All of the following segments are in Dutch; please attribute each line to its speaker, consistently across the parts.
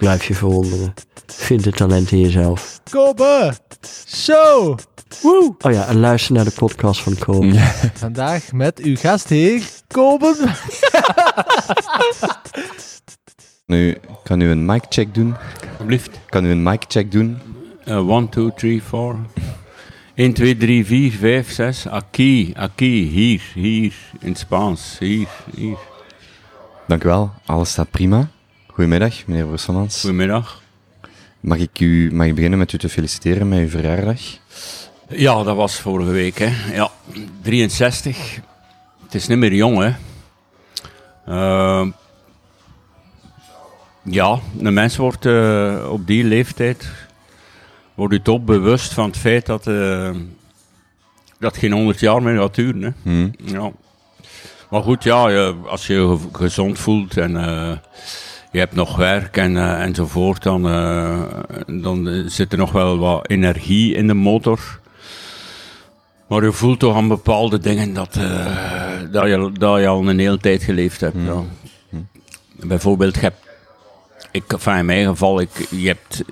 Speaker 1: Blijf je verwonderen. Vind het talent in jezelf.
Speaker 2: Kobe Show. Woe.
Speaker 1: Oh ja, en luister naar de podcast van Kobe.
Speaker 2: Vandaag met uw gastheer Kobe.
Speaker 3: Nu, kan u een mic check doen?
Speaker 4: Alsjeblieft.
Speaker 3: Kan u een mic check doen?
Speaker 4: 1, 2, 3, 4. 1, 2, 3, 4, 5, 6. Aquí, aquí, hier, hier, in het Spaans. Hier, hier.
Speaker 3: Dank u wel, alles staat prima. Goedemiddag, meneer Brusselmans.
Speaker 4: Goedemiddag.
Speaker 3: Mag ik, u, mag ik beginnen met u te feliciteren met uw verjaardag?
Speaker 4: Ja, dat was vorige week, hè. Ja, 63. Het is niet meer jong, hè. Ehm, ja, een mens wordt eh, op die leeftijd... Wordt u toch bewust van het feit dat... eh, dat geen 100 jaar meer gaat duren, hè.
Speaker 3: Hm.
Speaker 4: Ja. Maar goed, ja, als je je ge- gezond voelt en eh, je hebt nog werk en, eh, enzovoort, dan, eh, dan zit er nog wel wat energie in de motor. Maar je voelt toch aan bepaalde dingen dat, eh, dat, je, dat je al een hele tijd geleefd hebt. Ja. Bijvoorbeeld, je hebt, ik, enfin in mijn geval, ik, je hebt,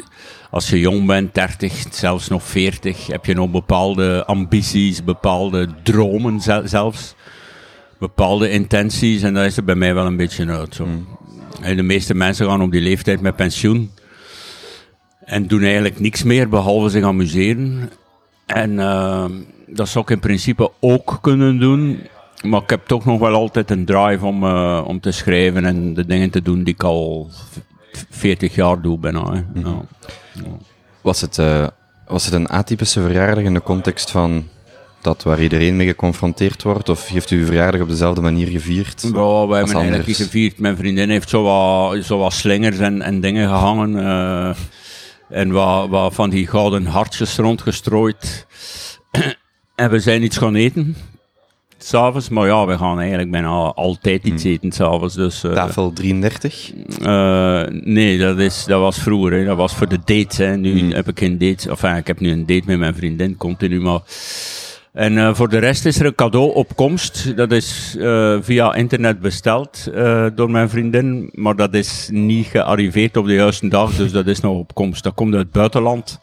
Speaker 4: als je jong bent, 30, zelfs nog 40, heb je nog bepaalde ambities, bepaalde dromen zel- zelfs bepaalde intenties en dat is er bij mij wel een beetje uit. Zo. En de meeste mensen gaan op die leeftijd met pensioen en doen eigenlijk niks meer behalve zich amuseren. En eh, dat zou ik in principe ook kunnen doen, maar ik heb toch nog wel altijd een drive om, eh, om te schrijven en de dingen te doen die ik al v- 40 jaar doe bijna. Ja.
Speaker 3: Was het, eh, was het een atypische verjaardag in de context van dat waar iedereen mee geconfronteerd wordt? Of heeft u uw verjaardag op dezelfde manier gevierd?
Speaker 4: Ja, wij hebben eigenlijk
Speaker 3: anders.
Speaker 4: niet gevierd. Mijn vriendin heeft zo wat, zo wat slingers en, en dingen gehangen. eh, en wat, wat van die gouden hartjes rondgestrooid. en we zijn iets gaan eten. S'avonds, maar ja, we gaan eigenlijk bijna altijd iets eten s'avonds. Dus, eh,
Speaker 3: Tafel 33?
Speaker 4: eh, nee, dat, is, dat was vroeger. Hè. Dat was voor de dates. Hè. Nu
Speaker 3: Hmm.
Speaker 4: heb ik geen date. Enfin, ik heb nu een date met mijn vriendin, continu. Maar... En eh, voor de rest is er een cadeau op komst. Dat is eh, via internet besteld eh, door mijn vriendin. Maar dat is niet gearriveerd op de juiste dag. Dus dat is nog op komst. Dat komt uit het buitenland.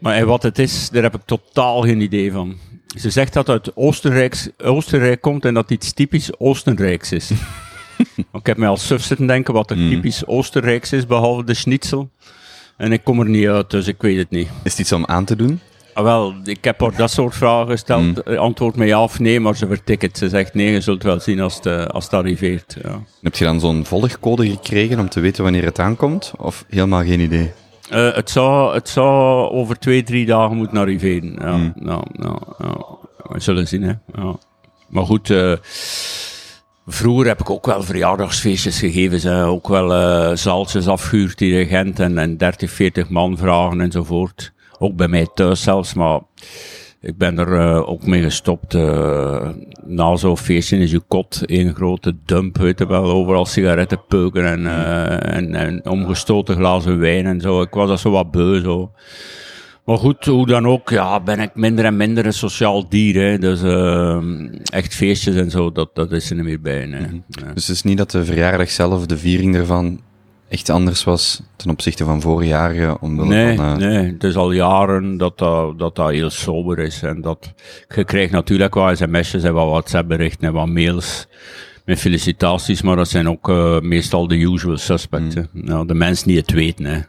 Speaker 4: Maar wat het is, daar heb ik totaal geen idee van. Ze zegt dat het uit Oostenrijks, Oostenrijk komt en dat iets typisch Oostenrijks is. Ik heb mij al suf zitten denken wat er typisch Oostenrijks is, behalve de schnitzel. En ik kom er niet uit, dus ik weet het niet.
Speaker 3: Is het iets om aan te doen?
Speaker 4: Ah, wel, ik heb haar dat soort vragen gesteld. Eh, Antwoord mij ja of nee, maar ze vertikt. Ze zegt nee, je zult wel zien als het, eh, als het arriveert. Ja.
Speaker 3: Heb je dan zo'n volgcode gekregen om te weten wanneer het aankomt? Of helemaal geen idee?
Speaker 4: Eh, het, zou, het zou over twee, drie dagen moeten arriveren. Ja, ja. We zullen zien, hè. Ja. Maar goed, vroeger heb ik ook wel verjaardagsfeestjes gegeven. Ze ook wel eh zaaltjes afgehuurd, dirigent en, en 30, 40 man vragen enzovoort. Ook bij mij thuis zelfs, maar ik ben er eh, ook mee gestopt. eh, na zo'n feestje is je kot één grote dump, weet je wel, overal sigarettenpeuken en, eh, en, en omgestoten glazen wijn en zo. Ik was dat zo wat beu, zo. Maar goed, hoe dan ook, ja, ben ik minder en minder een sociaal dier. Hè. Dus echt feestjes en zo, dat, dat is er niet meer bij. Nee. Ja.
Speaker 3: Dus het is niet dat de verjaardag zelf, de viering ervan, echt anders was ten opzichte van vorige jaren? Omwille
Speaker 4: Nee,
Speaker 3: van, eh,
Speaker 4: nee, het is al jaren dat dat, dat, dat heel sober is. En dat, je krijgt natuurlijk wel sms'jes en wat WhatsApp-berichten en wat mails met felicitaties, maar dat zijn ook eh, meestal de usual suspects. hè. Ja, de mensen die het weten. Hè.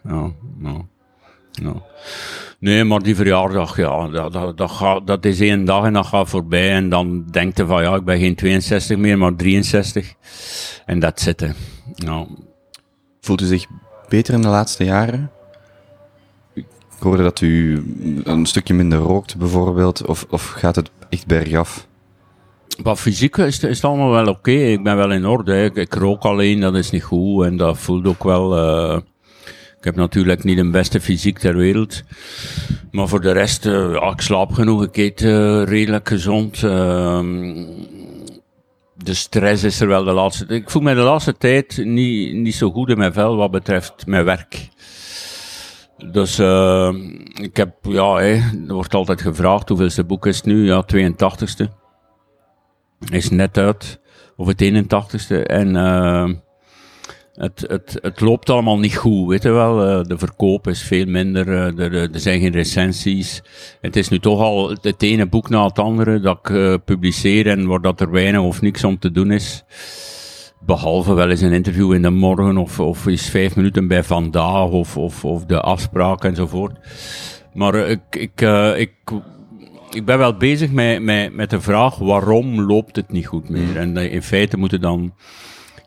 Speaker 4: Nee, maar die verjaardag, ja, dat, dat, dat, gaat, dat is één dag en dat gaat voorbij. En dan denkt je van, ja, ik ben geen 62 meer, maar 63. En dat zit, hè.
Speaker 3: Voelt u zich beter in de laatste jaren? Ik hoorde dat u een stukje minder rookt, bijvoorbeeld. Of, of gaat het echt bergaf?
Speaker 4: Wat fysiek is, is het allemaal wel oké. Ik ben wel in orde. Ik, rook alleen, dat is niet goed. En dat voelt ook wel. eh, ik heb natuurlijk niet de beste fysiek ter wereld. Maar voor de rest, eh, ja, ik slaap genoeg, ik eet eh, redelijk gezond. De stress is er wel de laatste... Ik voel me de laatste tijd niet, niet zo goed in mijn vel wat betreft mijn werk. Dus uh, ik heb, ja, er wordt altijd gevraagd hoeveelste boek is nu? Ja, 82ste. Is net uit. Of het 81ste. En uh, het, het, het loopt allemaal niet goed, weet je wel. Uh, de verkoop is veel minder, er, er zijn geen recensies. Het is nu toch al het ene boek na het andere dat ik uh, publiceer en waar dat er weinig of niks om te doen is. Behalve wel eens een interview in de morgen of, of eens vijf minuten bij vandaag of, of, of de afspraak enzovoort. Maar ik, ik, ik, ik ben wel bezig met, met, met de vraag waarom loopt het niet goed meer. En in feite moeten dan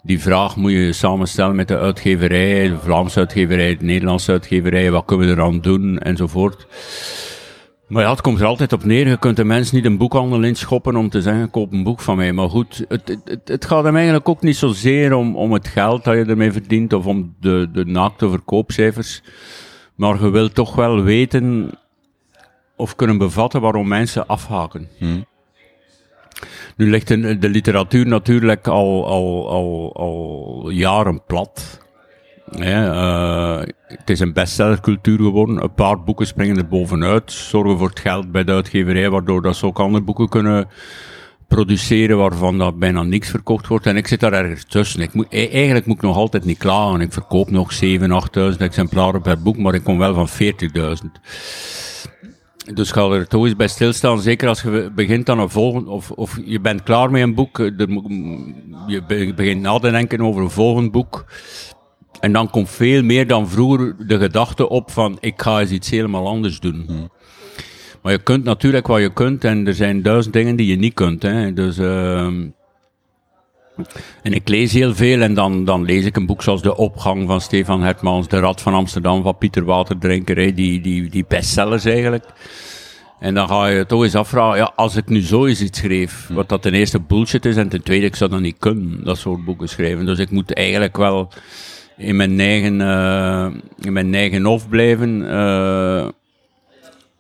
Speaker 4: die vraag moet je samenstellen met de uitgeverij, de Vlaamse uitgeverij, de Nederlandse uitgeverij, wat kunnen we eraan doen, enzovoort. Maar ja, het komt er altijd op neer. Je kunt de mensen niet een boekhandel inschoppen om te zeggen, koop een boek van mij. Maar goed, het, het, het gaat hem eigenlijk ook niet zozeer om, om het geld dat je ermee verdient of om de, de naakte verkoopcijfers. Maar je wilt toch wel weten of kunnen bevatten waarom mensen afhaken.
Speaker 3: Hmm.
Speaker 4: Nu ligt de, literatuur natuurlijk al, al, al, jaren plat. Ja, uh, het is een bestsellercultuur geworden. Een paar boeken springen er bovenuit, zorgen voor het geld bij de uitgeverij, waardoor dat ze ook andere boeken kunnen produceren waarvan dat bijna niks verkocht wordt. En ik zit daar ergens tussen. Ik moet, e- eigenlijk moet ik nog altijd niet klagen. Ik verkoop nog 7.000, 8.000 exemplaren per boek, maar ik kom wel van 40.000. Dus ga er toch eens bij stilstaan. Zeker als je begint aan een volgende, of, of je bent klaar met een boek, er, je begint na te denken over een volgend boek. En dan komt veel meer dan vroeger de gedachte op van, ik ga eens iets helemaal anders doen.
Speaker 3: Hmm.
Speaker 4: Maar je kunt natuurlijk wat je kunt en er zijn duizend dingen die je niet kunt. Hè. Dus, uh, en ik lees heel veel en dan, dan lees ik een boek zoals De Opgang van Stefan Hertmans, De Rad van Amsterdam van Pieter Waterdrinker, hè, die, die, die bestsellers eigenlijk. En dan ga je toch eens afvragen, ja, als ik nu zo eens iets schreef, wat dat ten eerste bullshit is en ten tweede, ik zou dat niet kunnen, dat soort boeken schrijven. Dus ik moet eigenlijk wel in mijn eigen, uh, in mijn eigen hof blijven. Uh,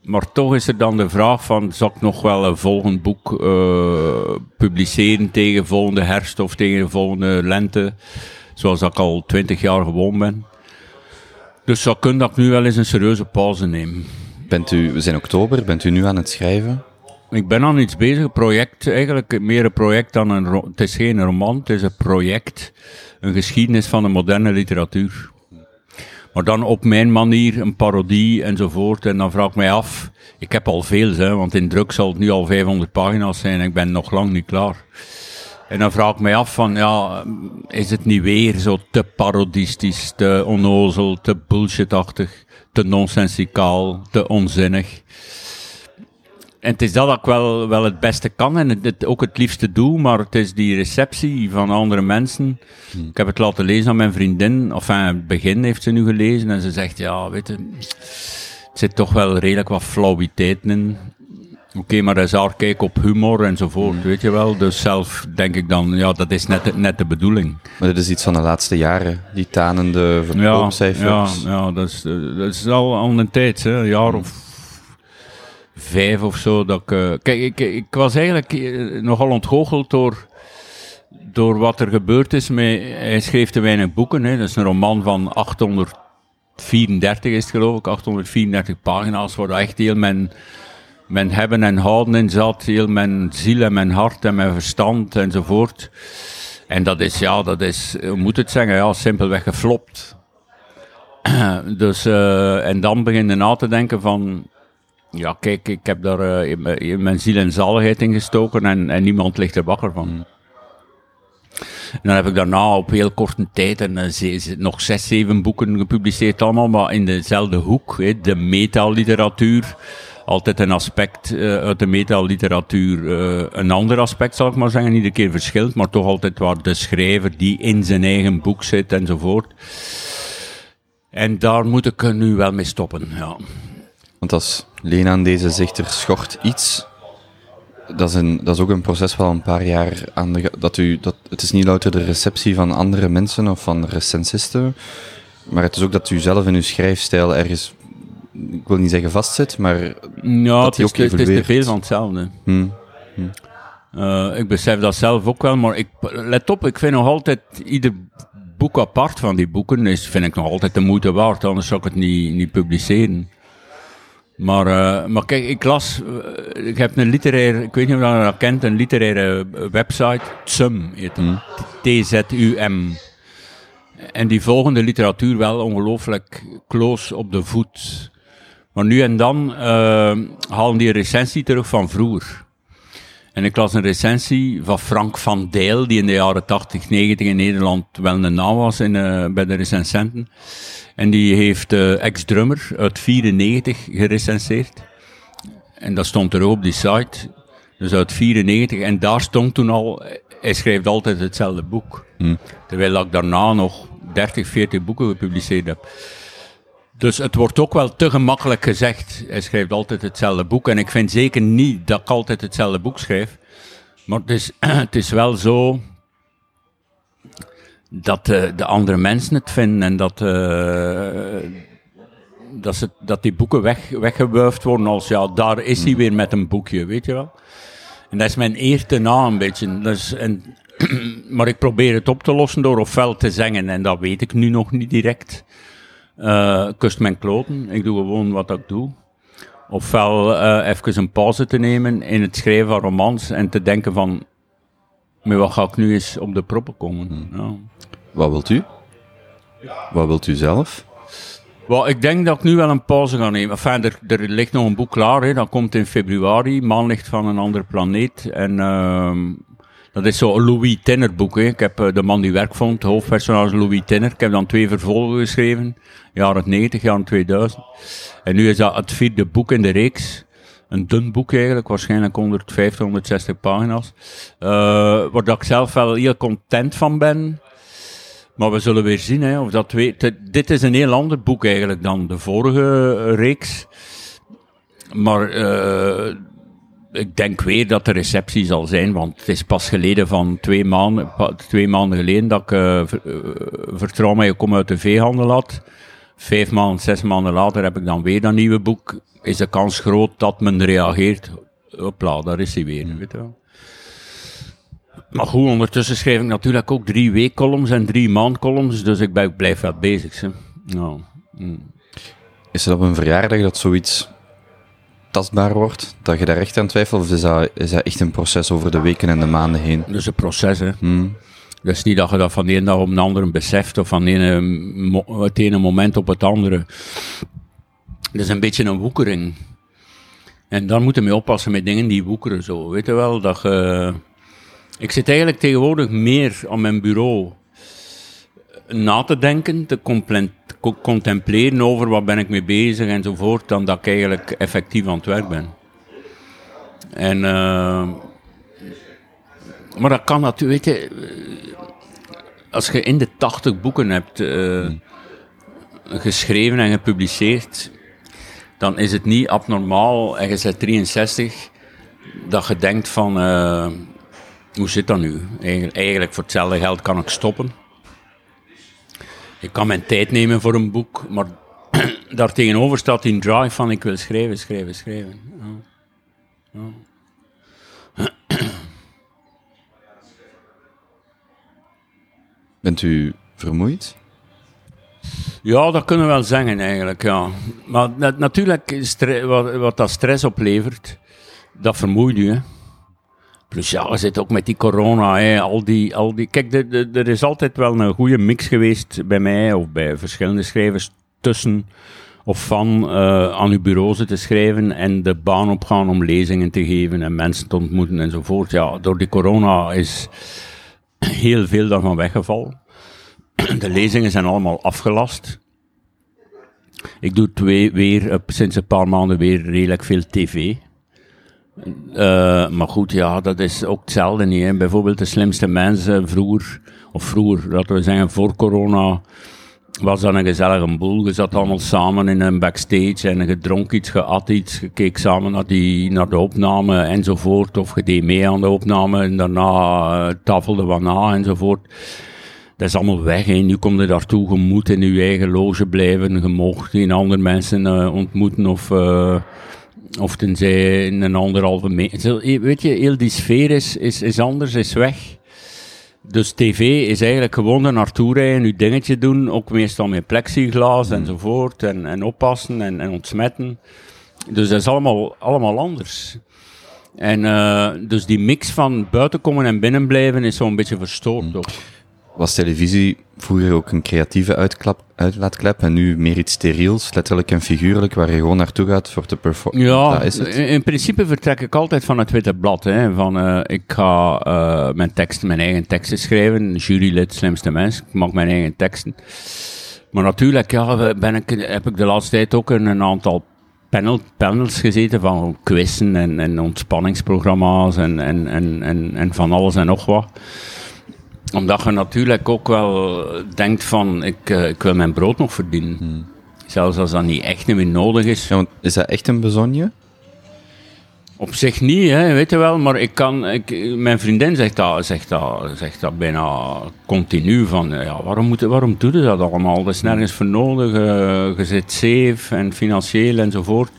Speaker 4: maar toch is er dan de vraag van, zal ik nog wel een volgend boek uh, publiceren tegen volgende herfst of tegen de volgende lente, zoals ik al twintig jaar gewoon ben. Dus zou kunnen dat ik nu wel eens een serieuze pauze neem.
Speaker 3: Bent u, we zijn oktober, bent u nu aan het schrijven?
Speaker 4: Ik ben aan iets bezig, een project, eigenlijk meer een project dan een, het is geen roman, het is een project, een geschiedenis van de moderne literatuur. Maar dan op mijn manier, een parodie enzovoort. En dan vraag ik mij af, ik heb al veel, hè, want in druk zal het nu al 500 pagina's zijn en ik ben nog lang niet klaar. En dan vraag ik mij af van, ja, is het niet weer zo te parodistisch, te onnozel, te bullshitachtig, te nonsensicaal, te onzinnig? En het is dat dat ik wel, wel het beste kan en het, ook het liefste doe, maar het is die receptie van andere mensen.
Speaker 3: Hmm.
Speaker 4: Ik heb het laten lezen aan mijn vriendin, of enfin, het begin heeft ze nu gelezen en ze zegt, ja, weet je, het zit toch wel redelijk wat flauwiteiten in. Oké, maar hij is haar kijk op humor enzovoort, weet je wel. Dus zelf denk ik dan, ja, dat is net, net de bedoeling.
Speaker 3: Maar dat is iets van de laatste jaren, die tanende verkoopcijfers.
Speaker 4: Ja, ja, dat, is, dat is al, al een tijd, hè, een jaar of vijf of zo. Dat ik, uh, kijk, ik, ik was eigenlijk uh, nogal ontgoocheld door, door wat er gebeurd is. Met, hij schreef te weinig boeken. Hè. Dat is een roman van 834 is het geloof ik, 834 pagina's, waar echt heel mijn, mijn hebben en houden in zat. Heel mijn ziel en mijn hart en mijn verstand enzovoort. En dat is, ja, dat is, hoe moet het zeggen, ja, simpelweg geflopt. dus, uh, en dan begin na te denken van, ja, kijk, ik heb daar uh, in, mijn, ziel en zaligheid in gestoken en, en niemand ligt er wakker van.
Speaker 3: Mm.
Speaker 4: En dan heb ik daarna op heel korte tijd en, uh, nog zes, zeven boeken gepubliceerd allemaal, maar in dezelfde hoek, hè, de metalliteratuur. Altijd een aspect uh, uit de metalliteratuur, een ander aspect zal ik maar zeggen, iedere keer verschilt, maar toch altijd waar de schrijver die in zijn eigen boek zit enzovoort. En daar moet ik nu wel mee stoppen, ja.
Speaker 3: Want als Lena aan deze zegt, er schort iets, dat is, een, dat is ook een proces wel een paar jaar aan de, dat u, dat, het is niet louter de receptie van andere mensen of van recensisten. Maar het is ook dat u zelf in uw schrijfstijl ergens, ik wil niet zeggen vastzit, maar
Speaker 4: Ja, het
Speaker 3: die
Speaker 4: is,
Speaker 3: ook
Speaker 4: te- het is te veel van hetzelfde.
Speaker 3: hm,
Speaker 4: Eh, ik besef dat zelf ook wel, maar ik, let op, ik vind nog altijd ieder boek apart van die boeken, is, vind ik nog altijd de moeite waard, anders zou ik het niet, niet publiceren. Maar, eh, maar kijk, ik las, eh, ik heb een literaire, ik weet niet of je dat kent, een literaire eh, website, TSUM heet het. T-Z-U-M. En die volgen de literatuur wel ongelooflijk close op de voet. Maar nu en dan eh, halen die een recensie terug van vroeger. En ik las een recensie van Frank van Dijl, die in de jaren 80, 90 in Nederland wel een naam was in, eh, bij de recensenten. En die heeft eh, ex-drummer uit 94 gerecenseerd. En dat stond er ook op die site. Dus uit 94. En daar stond toen al, hij schrijft altijd hetzelfde boek. Terwijl ik daarna nog 30, 40 boeken gepubliceerd heb. Dus het wordt ook wel te gemakkelijk gezegd. Hij schrijft altijd hetzelfde boek. En ik vind zeker niet dat ik altijd hetzelfde boek schrijf. Maar het is, het is wel zo dat eh, de andere mensen het vinden en dat, eh, dat, ze, dat die boeken weg, weggewuifd worden als ja, daar is hij weer met een boekje, weet je wel. En dat is mijn eer te na een beetje. Is, en, maar ik probeer het op te lossen door ofwel te zingen, en dat weet ik nu nog niet direct. Eh kust mijn kloten, ik doe gewoon wat ik doe. Ofwel eh even een pauze te nemen in het schrijven van romans en te denken van, maar wat ga ik nu eens op de proppen komen? Ja.
Speaker 3: wat wilt u? Wat wilt u zelf?
Speaker 4: Wel, ik denk dat ik nu wel een pauze ga nemen. Enfin, er, er ligt nog een boek klaar, hè. dat komt in februari. Maanlicht van een andere planeet. En ehm, dat is zo'n Louis Tinner boek. Ik heb eh, De Man die werk vond, hoofdpersonage Louis Tinner. Ik heb dan twee vervolgen geschreven, jaren 90, jaren 2000. En nu is dat het vierde boek in de reeks. Een dun boek eigenlijk, waarschijnlijk 150, 160 pagina's. Eh, waar dat ik zelf wel heel content van ben. Maar we zullen weer zien hè, of dat weet. Dit- is een heel ander boek eigenlijk dan de vorige eh, reeks. Maar ik denk weer dat de receptie zal zijn, want het is pas geleden van twee maanden, twee maanden geleden dat ik uh, Vertrouw ik kom uit de veehandel had. Vijf maanden, zes maanden later heb ik dan weer dat nieuwe boek. Is de kans groot dat men reageert. Hopla, daar is hij weer, weet je wel. Maar goed, ondertussen schrijf ik natuurlijk ook drie weekcolumns en drie maandcolumns, dus ik, ben, ik blijf wel bezig. Hè. Nou, mm.
Speaker 3: Is het op een verjaardag dat zoiets tastbaar wordt? Dat je daar echt aan twijfelt? Of is dat, is dat echt een proces over de weken en de maanden heen?
Speaker 4: Dat is een proces, hè.
Speaker 3: Hmm.
Speaker 4: Dat is niet dat je dat van de ene dag op de andere beseft, of van de ene, mo- het ene moment op het andere. Dat is een beetje een woekering. En daar moeten we mee oppassen met dingen die woekeren zo. Weet je wel, dat je... Ik zit eigenlijk tegenwoordig meer aan mijn bureau na te denken, te contempleren over wat ben ik mee bezig enzovoort, dan dat ik eigenlijk effectief aan het werk ben. En... eh, maar dat kan natuurlijk, je, als je in de 80 boeken hebt eh, geschreven en gepubliceerd, dan is het niet abnormaal, en je bent 63, dat je denkt van, eh, hoe zit dat nu? Eigenlijk voor hetzelfde geld kan ik stoppen. Ik kan mijn tijd nemen voor een boek, maar daartegenover staat die drive van ik wil schrijven, schrijven, schrijven. Ja.
Speaker 3: Bent u vermoeid?
Speaker 4: Ja, dat kunnen we wel zeggen eigenlijk, ja. Maar na- natuurlijk, wat, wat dat stress oplevert, dat vermoeit u, hè. Plus ja, je zit ook met die corona, hè, al die, al die... Kijk, er is altijd wel een goede mix geweest bij mij, of bij verschillende schrijvers, tussen of van eh, aan uw bureau zitten schrijven en de baan opgaan om lezingen te geven en mensen te ontmoeten enzovoort. Ja, door die corona is heel veel daarvan weggevallen. De lezingen zijn allemaal afgelast. Ik doe twee, weer, eh, sinds een paar maanden weer redelijk veel tv. Eh, maar goed, ja, dat is ook hetzelfde niet. Bijvoorbeeld de slimste mensen vroeger, of vroeger, laten we zeggen voor corona, was dat een gezellige boel. Je zat allemaal samen in een backstage en je dronk iets, je at iets, je keek samen naar, die, naar de opname enzovoort. Of je deed mee aan de opname en daarna uh, tafelde wat na enzovoort. dat is allemaal weg. Nu kom je daartoe, je moet in je eigen loge blijven. Je mag geen andere mensen eh, ontmoeten of, of tenzij in een anderhalve meter. Weet je, heel die sfeer is, is, is anders, is weg. Dus tv is eigenlijk gewoon er naartoe rijden, je dingetje doen, ook meestal met plexiglas
Speaker 3: Hmm.
Speaker 4: enzovoort, en, en oppassen en, en ontsmetten. Dus dat is allemaal, allemaal anders. En uh, dus die mix van buiten komen en binnen blijven is zo'n beetje verstoord
Speaker 3: Hmm.
Speaker 4: ook.
Speaker 3: Was televisie vroeger ook een creatieve uitklap, uitlaatklep en nu meer iets steriels, letterlijk en figuurlijk, waar je gewoon naartoe gaat voor te performen?
Speaker 4: Ja,
Speaker 3: Dat is het.
Speaker 4: in, in principe vertrek ik altijd van het witte blad. Hè, van, uh, ik ga uh, mijn teksten, mijn eigen teksten schrijven. Jurylid, slimste mens. Ik maak mijn eigen teksten. Maar natuurlijk ja, ben ik, heb ik de laatste tijd ook een, een aantal panel, panels gezeten van quizzen en, en ontspanningsprogramma's en, en, en, en, en van alles en nog wat omdat je natuurlijk ook wel denkt van, ik, uh, ik wil mijn brood nog verdienen. Hmm. Zelfs als dat niet echt meer nodig is.
Speaker 3: Ja, want is dat echt een bezonje?
Speaker 4: Op zich niet, hè, weet je wel. Maar ik kan, ik, mijn vriendin zegt dat, zegt, dat, zegt dat bijna continu. Van, ja, waarom, moet, waarom doe je dat allemaal? Dat is nergens voor nodig. Uh, je zit safe en financieel enzovoort.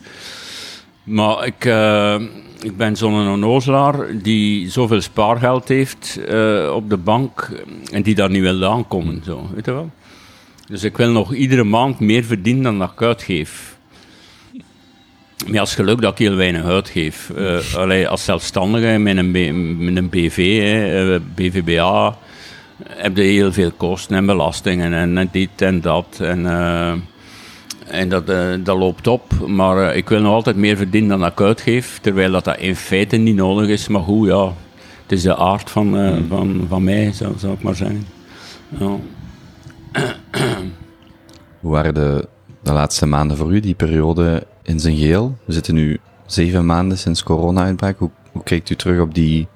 Speaker 4: Maar ik... Uh, ik ben zo'n onnozelaar die zoveel spaargeld heeft uh, op de bank en die daar niet wil aankomen. Zo, weet je wel? Dus ik wil nog iedere maand meer verdienen dan dat ik uitgeef. Maar als geluk dat ik heel weinig uitgeef. Uh, als zelfstandige met een, met een BV, hè, uh, BVBA, heb je heel veel kosten en belastingen en, dit en dat. En, en dat, uh, dat loopt op, maar uh, ik wil nog altijd meer verdienen dan ik uitgeef, terwijl dat, dat in feite niet nodig is. Maar goed, ja, het is de aard van, uh, mm. van, van mij, zou, zou ik maar zeggen. Ja.
Speaker 3: Hoe waren de, de laatste maanden voor u, die periode in zijn geheel? We zitten nu zeven maanden sinds corona-uitbraak. Hoe, hoe kijkt u terug op die,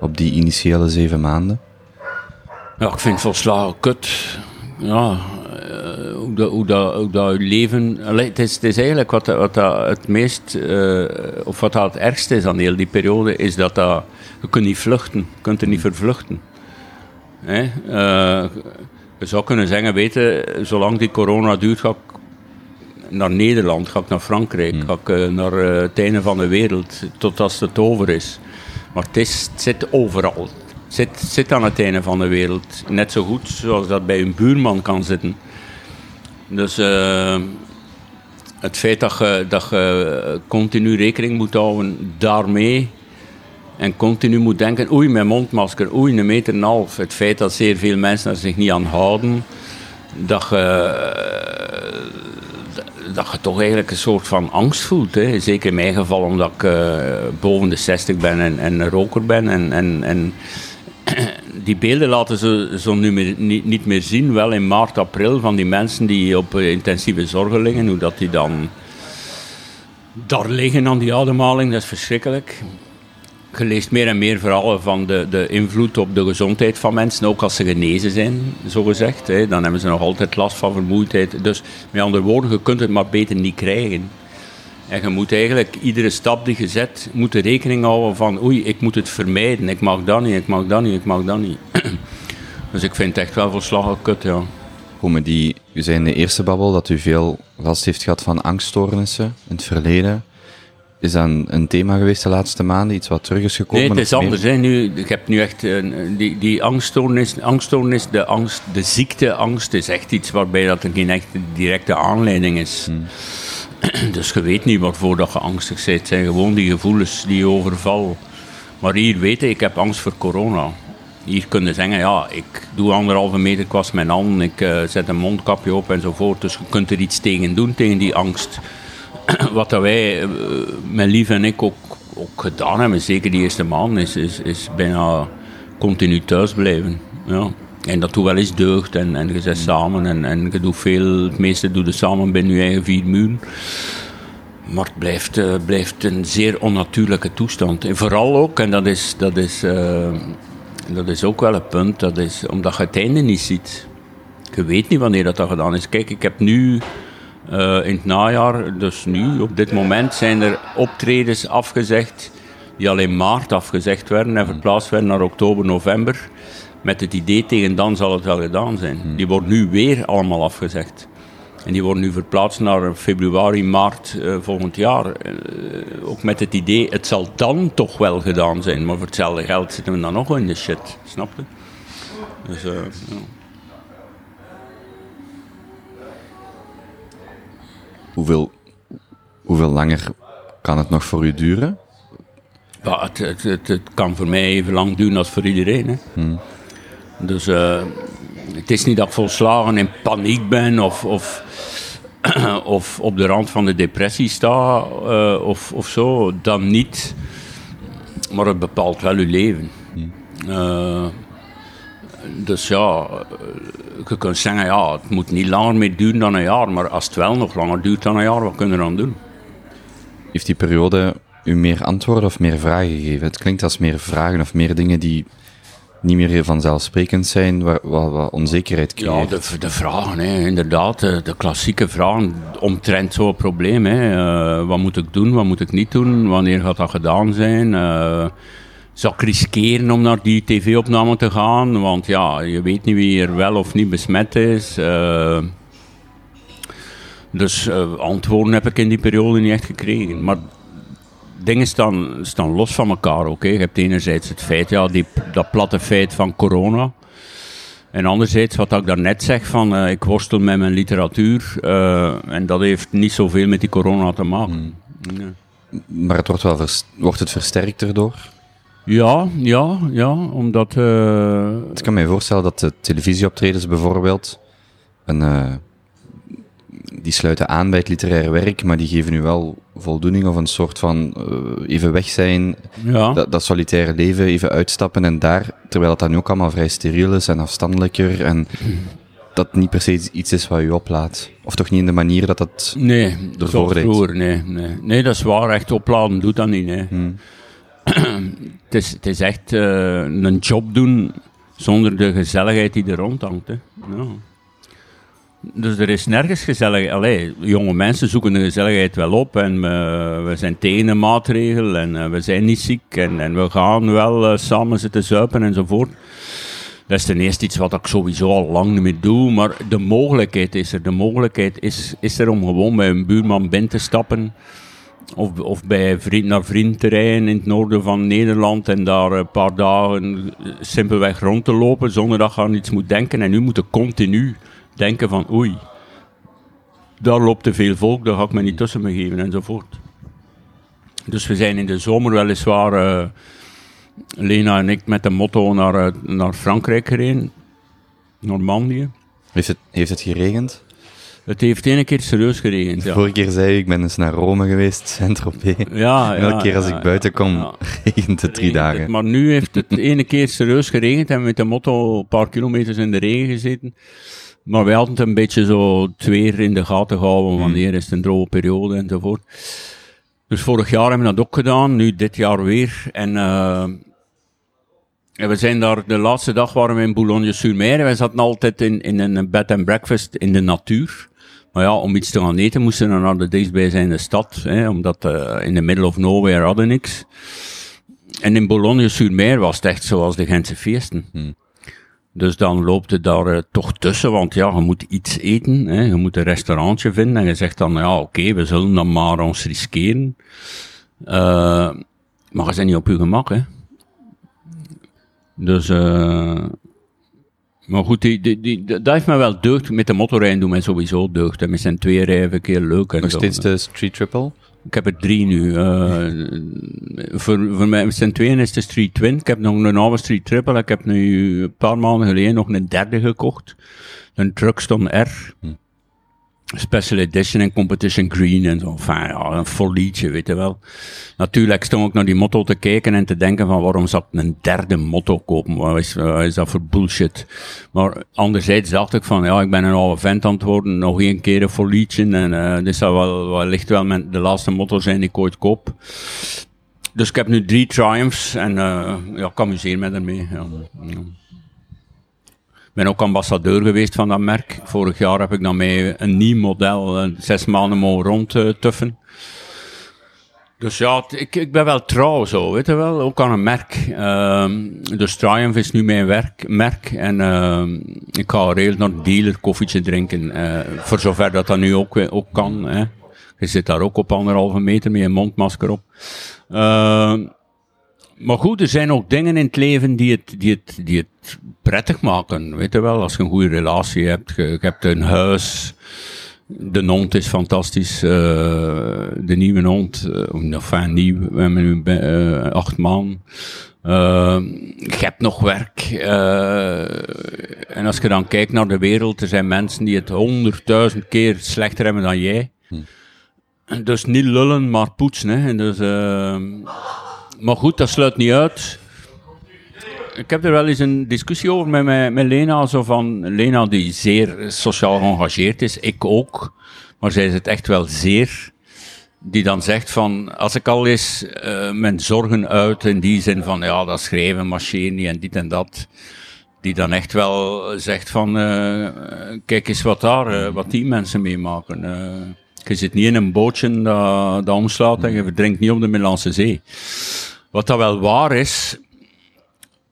Speaker 3: op die initiële zeven maanden?
Speaker 4: Ja, ik vind het volslagen kut. Ja, hoe, dat, hoe, dat, hoe dat leven. Allee, het, is, het is eigenlijk wat, wat dat het meest. Uh, of wat dat het ergste is aan heel die periode, is dat, dat je kunt niet vluchten. Je kunt er niet vervluchten. Hè? Uh, je zou kunnen zeggen, weten, zolang die corona duurt, ga ik naar Nederland, ga ik naar Frankrijk, hmm. ga ik naar het einde van de wereld, totdat het over is. Maar het, is, het zit overal zit, zit aan het einde van de wereld. Net zo goed zoals dat bij een buurman kan zitten. Dus uh, het feit dat je, dat je continu rekening moet houden daarmee. En continu moet denken, oei, mijn mondmasker, oei, een meter en een half. Het feit dat zeer veel mensen er zich niet aan houden. Dat je, dat je toch eigenlijk een soort van angst voelt. Hè. Zeker in mijn geval, omdat ik boven de 60 ben en, en een roker ben. En, en, en die beelden laten ze zo nu meer, niet, meer zien, wel in maart, april, van die mensen die op intensieve zorgen liggen, hoe dat die dan daar liggen aan die ademhaling, dat is verschrikkelijk. Je leest meer en meer verhalen van de, de invloed op de gezondheid van mensen, ook als ze genezen zijn, zogezegd. Hè. Dan hebben ze nog altijd last van vermoeidheid. Dus met andere woorden, je kunt het maar beter niet krijgen. En je moet eigenlijk iedere stap die je zet, moet er rekening houden van oei, ik moet het vermijden. Ik mag dat niet, ik mag dat niet, ik mag dat niet. dus ik vind het echt wel volslagen kut, ja.
Speaker 3: Komen die, u zei in de eerste babbel dat u veel last heeft gehad van angststoornissen in het verleden. Is dat een, een thema geweest de laatste maanden, iets wat terug is gekomen?
Speaker 4: Nee, het is anders. Hè. Nu, ik heb nu echt uh, die, die angststoornis, angststoornis de, angst, de ziekteangst is echt iets waarbij dat er geen echte directe aanleiding is. Hmm. Dus je weet niet waarvoor dat je angstig bent. Het zijn gewoon die gevoelens die je overvallen. Maar hier weet je, ik heb angst voor corona. Hier kun je zeggen, ja, ik doe anderhalve meter kwast mijn handen, ik uh, zet een mondkapje op enzovoort. Dus je kunt er iets tegen doen, tegen die angst. Wat dat wij, uh, mijn lief en ik, ook, ook gedaan hebben, zeker die eerste maand, is, is, is bijna continu thuis blijven. Ja. En dat doet wel eens deugd en, en je zit samen en, en je doet veel, het meeste doe je samen binnen je eigen vier muren. Maar het blijft, uh, blijft een zeer onnatuurlijke toestand. En vooral ook, en dat is, dat is, uh, dat is ook wel een punt, dat is omdat je het einde niet ziet. Je weet niet wanneer dat, dat gedaan is. Kijk, ik heb nu uh, in het najaar, dus nu, op dit moment, zijn er optredens afgezegd die al in maart afgezegd werden en verplaatst werden naar oktober, november met het idee tegen dan zal het wel gedaan zijn. Die worden nu weer allemaal afgezegd. En die worden nu verplaatst naar februari, maart eh, volgend jaar. Eh, ook met het idee, het zal dan toch wel gedaan zijn. Maar voor hetzelfde geld zitten we dan nog in de shit. Snap je? Dus, eh, ja.
Speaker 3: Hoeveel, hoeveel langer kan het nog voor u duren?
Speaker 4: Ja, het, het, het, het kan voor mij even lang duren als voor iedereen. Hè. Dus eh, het is niet dat ik volslagen in paniek ben of, of, of op de rand van de depressie sta eh, of, of zo. Dan niet. Maar het bepaalt wel uw leven. Eh, dus ja, je kunt zeggen, ja, het moet niet langer meer duren dan een jaar. Maar als het wel nog langer duurt dan een jaar, wat kunnen we dan doen?
Speaker 3: Heeft die periode u meer antwoorden of meer vragen gegeven? Het klinkt als meer vragen of meer dingen die niet meer vanzelfsprekend zijn, wat, onzekerheid
Speaker 4: Ja,
Speaker 3: creëert.
Speaker 4: de, de vragen, hè, inderdaad. De, de klassieke vragen omtrent zo'n probleem. Hè. Eh, wat moet ik doen, wat moet ik niet doen? Wanneer gaat dat gedaan zijn? Eh zou ik riskeren om naar die tv-opname te gaan? Want ja, je weet niet wie er wel of niet besmet is. Eh, dus antwoorden heb ik in die periode niet echt gekregen. Maar dingen staan, staan los van elkaar ook. Hè. Je hebt enerzijds het feit, ja, die, dat platte feit van corona. En anderzijds, wat ik daarnet zeg, van eh, ik worstel met mijn literatuur. eh, en dat heeft niet zoveel met die corona te maken. Nee.
Speaker 3: Maar het wordt, wel wordt het versterkt erdoor?
Speaker 4: Ja, ja, ja, omdat... eh,
Speaker 3: Ik kan me voorstellen dat de televisieoptredens bijvoorbeeld, een, die sluiten aan bij het literaire werk, maar die geven u wel voldoening of een soort van eh, even weg zijn,
Speaker 4: ja.
Speaker 3: dat, dat solitaire leven, even uitstappen en daar, terwijl het dan ook allemaal vrij steriel is en afstandelijker en dat niet per se iets is wat u oplaat. Of toch niet in de manier dat dat...
Speaker 4: Nee,
Speaker 3: Ervoor
Speaker 4: vroeger, nee, nee. Nee, dat is waar. Echt opladen doet dat niet, nee. het, is, het is echt eh, een job doen zonder de gezelligheid die er rondhangt, hè. Ja. Dus er is nergens gezellig. Allee, jonge mensen zoeken de gezelligheid wel op en eh, we zijn tegen maatregel en eh, we zijn niet ziek en, en we gaan wel eh, samen zitten zuipen enzovoort. Dat is ten eerste iets wat ik sowieso al lang niet meer doe, maar de mogelijkheid is er. De mogelijkheid is, is er om gewoon bij een buurman binnen te stappen. Of, of bij vriend naar vriend te rijden in het noorden van Nederland en daar een paar dagen simpelweg rond te lopen zonder dat je aan iets moet denken. En nu moet je continu denken van oei, daar loopt te veel volk, daar ga ik me niet tussen begeven enzovoort. Dus we zijn in de zomer weliswaar, eh, Lena en ik, met de motto naar, eh, naar Frankrijk gereden. Normandië.
Speaker 3: Heeft het, heeft het geregend?
Speaker 4: Het heeft één keer serieus geregend. Ja.
Speaker 3: vorige keer zei u, ik ben eens naar Rome geweest, Saint-Tropez.
Speaker 4: Ja,
Speaker 3: elke
Speaker 4: ja,
Speaker 3: keer als
Speaker 4: ja,
Speaker 3: ik buiten kom, regent het drie
Speaker 4: regent het.
Speaker 3: dagen.
Speaker 4: Maar nu heeft het ene keer serieus geregend en met de motto een paar kilometers in de regen gezeten. Maar wij hadden het een beetje zo het weer in de gaten gehouden, wanneer is het een droge periode enzovoort. Dus vorig jaar hebben we dat ook gedaan, nu dit jaar weer. En, eh, en we zijn daar, de laatste dag waren we in Boulogne-sur-Mer wij zaten altijd in, in een bed and breakfast in de natuur. Maar ja, om iets te gaan eten moesten we naar de dichtstbijzijnde stad, hè, omdat eh, in the middle of nowhere hadden niks. En in Boulogne-sur-Mer was het echt zoals de Gentse feesten. Dus dan loopt het daar eh, toch tussen, want ja, je moet iets eten, hè, je moet een restaurantje vinden en je zegt dan, ja, oké, we zullen dan maar ons riskeren. Eh, maar je bent niet op je gemak, hè. Dus, eh maar goed, die, die, die, dat heeft me wel deugd. Met de motorrijden doen mij sowieso deugd. En met zijn twee rijden een keer leuk. En
Speaker 3: Nog steeds de Street Triple?
Speaker 4: Ik heb er drie nu. eh voor, voor mij met z'n tweeën is de Street Twin. Ik heb nog een oude Street Triple. Ik heb nu een paar maanden geleden nog een derde gekocht. Een Truxton R. Special Edition en Competition Green en zo. Enfin, ja, een vol liedje, weet je wel. Natuurlijk stond ik naar die motto te kijken en te denken van waarom zou ik een derde motto kopen? Wat is, wat is dat voor bullshit? Maar anderzijds dacht ik van, ja, ik ben een oude vent aan het worden, nog één keer een vol liedje en eh dit zou wel, wellicht wel mijn, de laatste motto zijn die ik ooit koop. Dus ik heb nu drie Triumphs en eh ja, ik amuseer me ermee. Ja. Ben ook ambassadeur geweest van dat merk. Vorig jaar heb ik dan mee een nieuw model, eh, zes maanden mogen rondtuffen. Dus ja, ik, ik ben wel trouw zo, weet je wel. Ook aan een merk. Ehm, dus Triumph is nu mijn werk, merk. En ehm, ik ga regel naar de dealer koffietje drinken. eh, voor zover dat dat nu ook, ook kan. Hè. Je zit daar ook op anderhalve meter met je mondmasker op. Ehm, maar goed, er zijn ook dingen in het leven die het, die het, die het prettig maken. Weet je wel, als je een goede relatie hebt, je, je hebt een huis. De hond is fantastisch. eh, de nieuwe hond, uh, enfin nieuw, we hebben nu eh, acht maanden. Eh, je hebt nog werk. en als je dan kijkt naar de wereld, er zijn mensen die het honderdduizend keer slechter hebben dan jij. Dus niet lullen, maar poetsen. Hè. En dus, eh, maar goed, dat sluit niet uit. Ik heb er wel eens een discussie over met, met, met Lena. Zo van, Lena die zeer sociaal geëngageerd is, ik ook. Maar zij is het echt wel zeer. Die dan zegt van, als ik al eens eh, mijn zorgen uit in die zin van, ja, dat schrijven marcheert niet en dit en dat. Die dan echt wel zegt van, eh, kijk eens wat daar, eh, wat die mensen meemaken. Je zit niet in een bootje dat, dat omslaat en je verdrinkt niet op de Middellandse Zee. Wat dat wel waar is,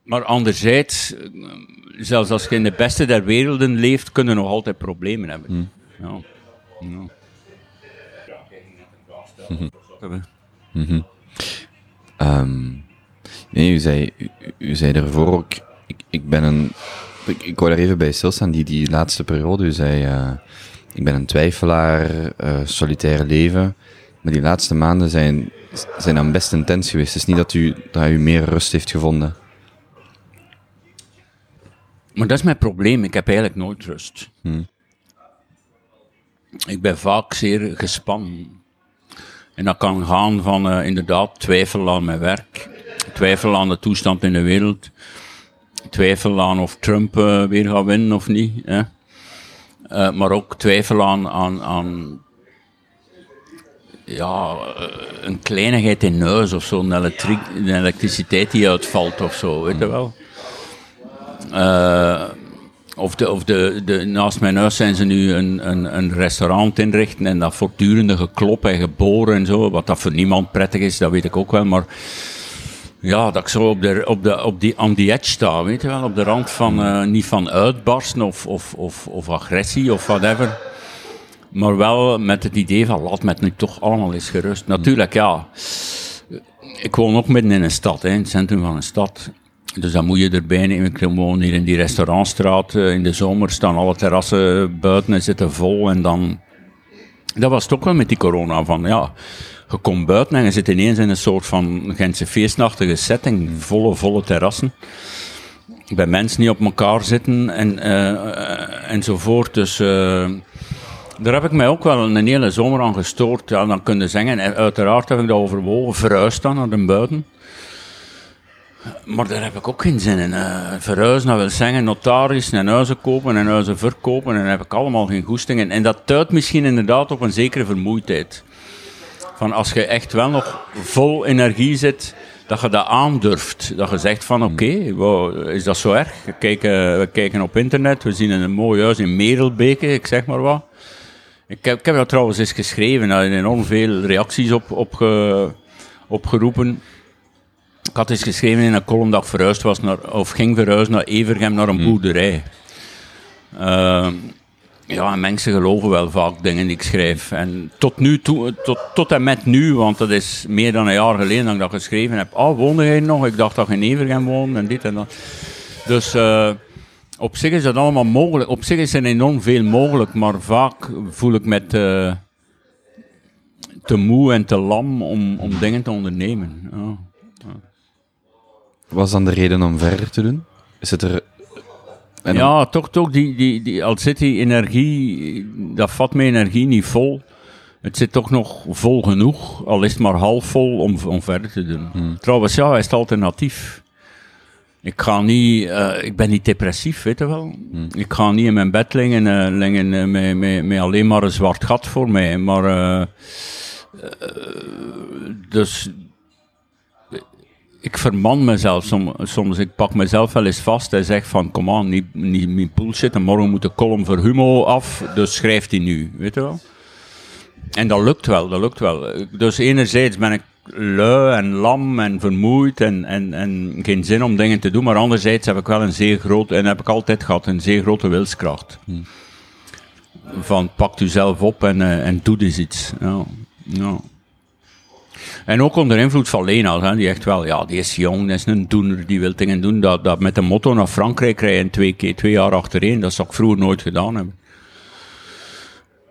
Speaker 4: maar anderzijds, zelfs als je in de beste der werelden leeft, kunnen nog altijd problemen hebben. Ja. Ja.
Speaker 3: Ehm, nee, u zei, u, u zei ervoor ook, ik, ik ben een, ik, ik wou daar even bij stilstaan, die, die laatste periode, u zei, eh, ik ben een twijfelaar, eh solitaire leven, maar die laatste maanden zijn, zijn dan best intens geweest. Het is niet dat u, dat u meer rust heeft gevonden.
Speaker 4: Maar dat is mijn probleem. Ik heb eigenlijk nooit rust. Ik ben vaak zeer gespannen. En dat kan gaan van eh, inderdaad twijfel aan mijn werk, twijfel aan de toestand in de wereld, twijfel aan of Trump eh, weer gaat winnen of niet. Hè. Eh, maar ook twijfel aan, aan, aan ja, eh, een kleinigheid in huis of zo, een, elektri- een elektriciteit die uitvalt of zo, weet je wel. Eh, of de, of de, de, naast mijn huis zijn ze nu een, een, een restaurant inrichten en dat voortdurende geklop en geboren en zo, wat dat voor niemand prettig is, dat weet ik ook wel, maar ja, dat ik zo op, de, op, de, op die, on the edge sta, weet je wel, op de rand van, eh, niet van uitbarsten of, of, of, of agressie of whatever, maar wel met het idee van, laat me nu toch allemaal eens gerust. Natuurlijk, ja, ik woon ook midden in een stad, hè, in het centrum van een stad. Dus dan moet je erbij nemen. Ik woon hier in die restaurantstraat. eh, In de zomer staan alle terrassen buiten en zitten vol. En dan... Dat was ook wel met die corona. Van, ja, je komt buiten en je zit ineens in een soort van Gentse feestachtige setting. Volle, volle terrassen. Bij mensen die op elkaar zitten en, eh, eh, enzovoort. Dus... daar heb ik mij ook wel een hele zomer aan gestoord. Ja, dan kun je zeggen, en uiteraard heb ik dat overwogen, verhuisd dan naar de buiten. Maar daar heb ik ook geen zin in. Eh verhuizen, dat wil zeggen notaris en huizen kopen en huizen verkopen. En daar heb ik allemaal geen goesting in. En dat duidt misschien inderdaad op een zekere vermoeidheid. Van als je echt wel nog vol energie zit, dat je dat aandurft. Dat je zegt van oké, wow, is dat zo erg? We kijken, we kijken op internet, we zien een mooi huis in Merelbeke, ik zeg maar wat. Ik heb, ik heb dat trouwens eens geschreven, zijn enorm veel reacties op, op ge- opgeroepen. Ik had eens geschreven in een column dat ik verhuisd was naar, of ging verhuizen naar Evergem, naar een boerderij. Ehm, ja, en mensen geloven wel vaak dingen die ik schrijf. En tot nu toe, tot, tot en met nu, want dat is meer dan een jaar geleden dat ik dat geschreven heb. Oh, woonde jij nog? Ik dacht dat je in Evergem woonde en dit en dat. Dus eh, op zich is dat allemaal mogelijk. Op zich is er enorm veel mogelijk, maar vaak voel ik me te, te moe en te lam om, om dingen te ondernemen. Ja.
Speaker 3: Was dan de reden om verder te doen? Is het er... En
Speaker 4: ja, toch, toch, die, die, die, al zit die energie, dat vat mijn energie niet vol. Het zit toch nog vol genoeg, al is het maar half vol om, om verder te doen. Trouwens, ja, is het alternatief. Ik ga niet, eh, ik ben niet depressief, weet je wel. Ik ga niet in mijn bed liggen, eh, liggen eh, met, met, met alleen maar een zwart gat voor mij. Maar, dus ik verman mezelf soms, soms. Ik pak mezelf wel eens vast en zeg van, kom aan, niet, niet, niet bullshit. En morgen moet de column voor Humo af, dus schrijft hij nu, weet je wel. En dat lukt wel, dat lukt wel. Dus enerzijds ben ik lui en lam en vermoeid en, en, en geen zin om dingen te doen. Maar anderzijds heb ik wel een zeer grote, en heb ik altijd gehad, een zeer grote wilskracht. Van pak u zelf op en, eh, en doe dus iets. Ja. Ja. En ook onder invloed van Lena, hè, die echt wel, ja, die is jong, die is een doener, die wil dingen doen. Dat, dat met de motto naar Frankrijk rijden twee, keer, twee jaar achtereen, dat zou ik vroeger nooit gedaan hebben.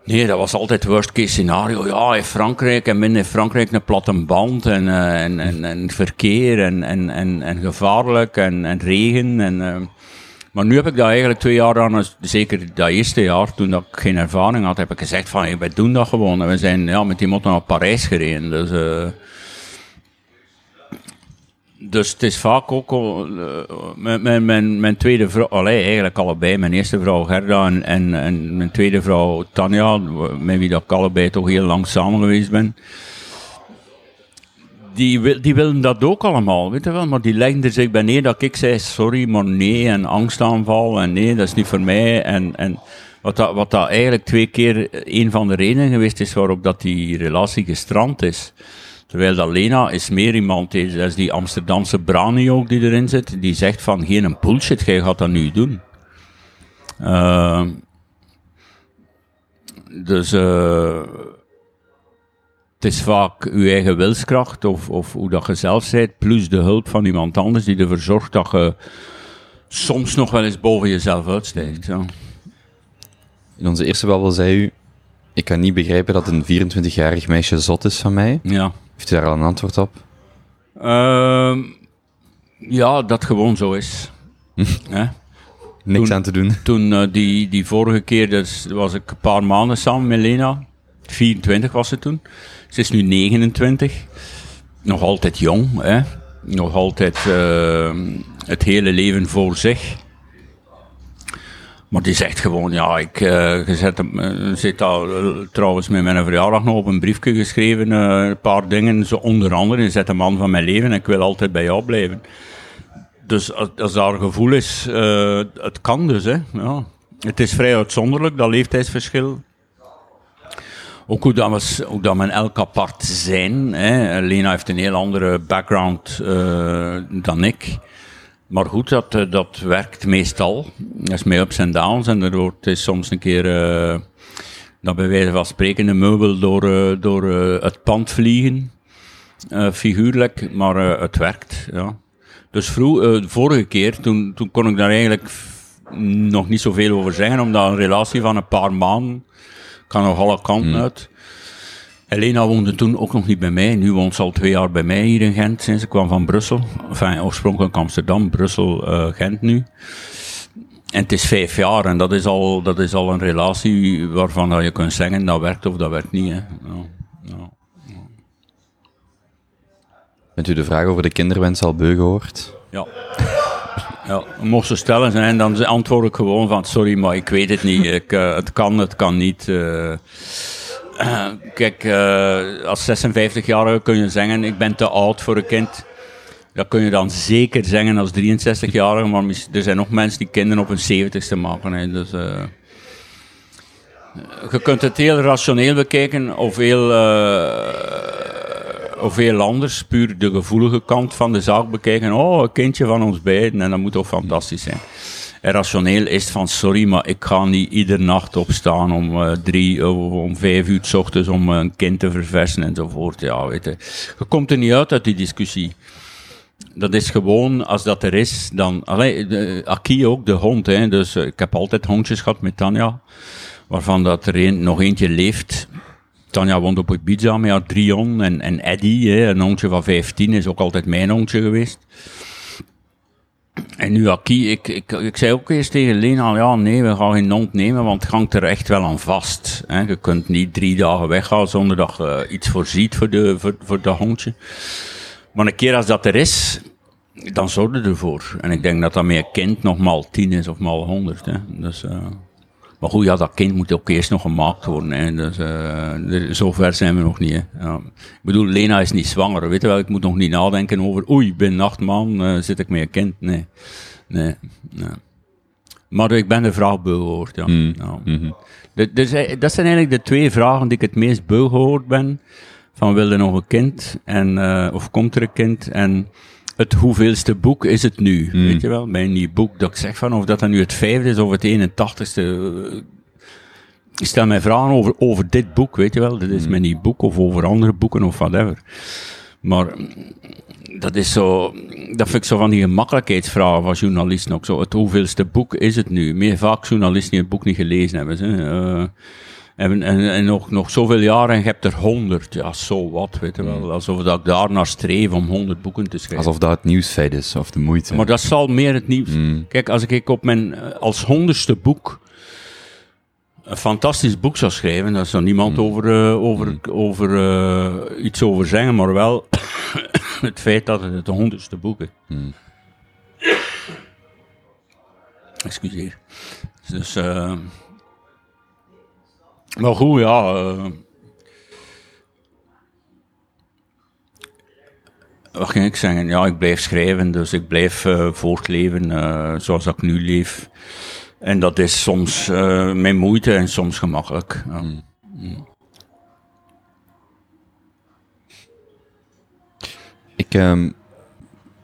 Speaker 4: Nee, dat was altijd worst case scenario. Ja, in Frankrijk en binnen Frankrijk een platte band en, uh, en, en, en, verkeer en, en, en, en gevaarlijk en, en regen. En, uh, maar nu heb ik dat eigenlijk twee jaar aan, zeker dat eerste jaar, toen ik geen ervaring had, heb ik gezegd van, hey, wij doen dat gewoon. En we zijn ja, met die motor naar Parijs gereden. Dus, uh, dus het is vaak ook uh, mijn, mijn, mijn, mijn tweede vrouw, allee, eigenlijk allebei, mijn eerste vrouw Gerda en, en, en mijn tweede vrouw Tanja, met wie dat ik allebei toch heel lang samen geweest ben. Die, die willen dat ook allemaal, weet je wel, maar die legden er zich bij neer dat ik zei sorry, maar nee, en angstaanval, en nee, dat is niet voor mij. En, en wat, dat, wat dat eigenlijk twee keer een van de redenen geweest is waarop dat die relatie gestrand is. Terwijl dat Lena is meer iemand, dat is die Amsterdamse brani ook die erin zit, die zegt van geen bullshit, jij gaat dat nu doen. Uh, dus uh, het is vaak uw eigen wilskracht of, of hoe dat je zelf bent, plus de hulp van iemand anders die ervoor zorgt dat je soms nog wel eens boven jezelf uitstijgt.
Speaker 3: In onze eerste babbel zei u, ik kan niet begrijpen dat een 24-jarig meisje zot is van mij.
Speaker 4: Ja.
Speaker 3: Heeft u daar al een antwoord op?
Speaker 4: Uh, ja, dat gewoon zo is.
Speaker 3: Niks
Speaker 4: toen,
Speaker 3: aan te doen.
Speaker 4: Toen uh, die, die vorige keer, dus was ik een paar maanden samen met Lena. 24 was ze toen. Ze is nu 29. Nog altijd jong, hè. Nog altijd uh, het hele leven voor zich. Maar die zegt gewoon, ja, ik uh, zet hem, uh, zit al uh, trouwens met mijn verjaardag nog op een briefje geschreven, een paar dingen, zo onder andere, zet de man van mijn leven en ik wil altijd bij jou blijven. Dus als, daar gevoel is, het kan dus, hè. Ja. Het is vrij uitzonderlijk, dat leeftijdsverschil. Ook hoe dat, we, hoe dat men elk apart zijn. Hè. Lena heeft een heel andere background dan ik. Maar goed, dat, dat werkt meestal. Dat is met ups en downs. En er wordt is soms een keer, uh, dat bij wijze van spreken, een meubel door, uh, door uh, het pand vliegen. figuurlijk, maar het werkt. Ja. Dus vroeg, de vorige keer, toen, toen kon ik daar eigenlijk nog niet zoveel over zeggen, omdat een relatie van een paar maanden kan nog alle kanten hmm. uit. Elena woonde toen ook nog niet bij mij. Nu woont ze al twee jaar bij mij hier in Gent, sinds ik kwam van Brussel. Enfin, oorspronkelijk Amsterdam, Brussel, uh, Gent nu. En het is vijf jaar en dat is al, dat is al een relatie waarvan je kunt zeggen dat werkt of dat werkt niet. Hè. Ja, ja, ja.
Speaker 3: Bent u de vraag over de kinderwens al beu gehoord?
Speaker 4: Ja. Ja, mocht ze stellen en dan antwoord ik gewoon van sorry, maar ik weet het niet. Ik, uh, het kan, het kan niet. Uh, kijk, uh, als 56-jarige kun je zeggen, ik ben te oud voor een kind. Dat kun je dan zeker zeggen als 63-jarige, maar er zijn nog mensen die kinderen op hun 70ste maken. Dus, uh, je kunt het heel rationeel bekijken of heel, uh, of heel anders, puur de gevoelige kant van de zaak bekijken. Oh, een kindje van ons beiden en dat moet toch fantastisch zijn rationeel is van sorry, maar ik ga niet iedere nacht opstaan om uh, drie of om vijf uur s ochtends om een kind te verversen enzovoort. Ja, weet je. Je komt er niet uit uit die discussie. Dat is gewoon, als dat er is, dan... Allee, de, ook, de hond, hè. Dus ik heb altijd hondjes gehad met Tanja, waarvan dat er een, nog eentje leeft. Tanja woont op Ibiza met haar Drion en, en Eddie, hè, een hondje van 15, is ook altijd mijn hondje geweest. En nu Aki, ik, ik, ik zei ook eerst tegen Lena, ja nee, we gaan geen nemen, want het hangt er echt wel aan vast. Hè. Je kunt niet drie dagen weggaan zonder dat je iets voorziet voor de, voor, voor de hondje. Maar een keer als dat er is, dan zorg je ervoor. En ik denk dat dat met kind nog maal tien is of maal honderd. Hè. Dus, uh, maar goed, ja, dat kind moet ook eerst nog gemaakt worden. Hè. Dus, uh, zover zijn we nog niet. Hè. Ja. Ik bedoel, Lena is niet zwanger. Weet je wel, ik moet nog niet nadenken over, oei, binnen acht man uh, zit ik met een kind. Nee. Nee. nee. Maar ik ben de vraag beu gehoord, ja.
Speaker 3: Mm.
Speaker 4: ja.
Speaker 3: Mm -hmm.
Speaker 4: de, dus, dat zijn eigenlijk de twee vragen die ik het meest beu gehoord ben van wilde nog een kind, en, eh, of komt er een kind, en het hoeveelste boek is het nu,
Speaker 3: Hmm.
Speaker 4: weet je wel, bij een nieuw boek, dat ik zeg van, of dat dan nu het vijfde is, of het 81ste, eh, ik stel mij vragen over, over dit boek, weet je wel, dit is mijn nieuw boek, of over andere boeken, of whatever. Maar dat is zo, dat vind ik zo van die gemakkelijkheidsvragen van journalisten ook zo. Het hoeveelste boek is het nu? Meer vaak journalisten die het boek niet gelezen hebben. Hè. Eh, en, en, en nog, nog zoveel jaren en je hebt er honderd. Ja, zo wat, weet je wel. Alsof dat ik daar naar streef om honderd boeken te schrijven.
Speaker 3: Alsof dat het nieuwsfeit is, of de moeite.
Speaker 4: Maar dat zal meer het nieuws.
Speaker 3: Mm.
Speaker 4: Kijk, als ik op mijn, eh, als honderdste boek een fantastisch boek zou schrijven, daar zou niemand over, eh, over, over eh, iets over zeggen, maar wel het feit dat het het honderdste boek is.
Speaker 3: Mm.
Speaker 4: Excuseer. Dus, maar goed, ja. eh, wat ging ik zeggen? Ja, ik blijf schrijven, dus ik blijf eh, voortleven eh, zoals ik nu leef. En dat is soms eh mijn moeite en soms gemakkelijk. Ja.
Speaker 3: Ik, ehm,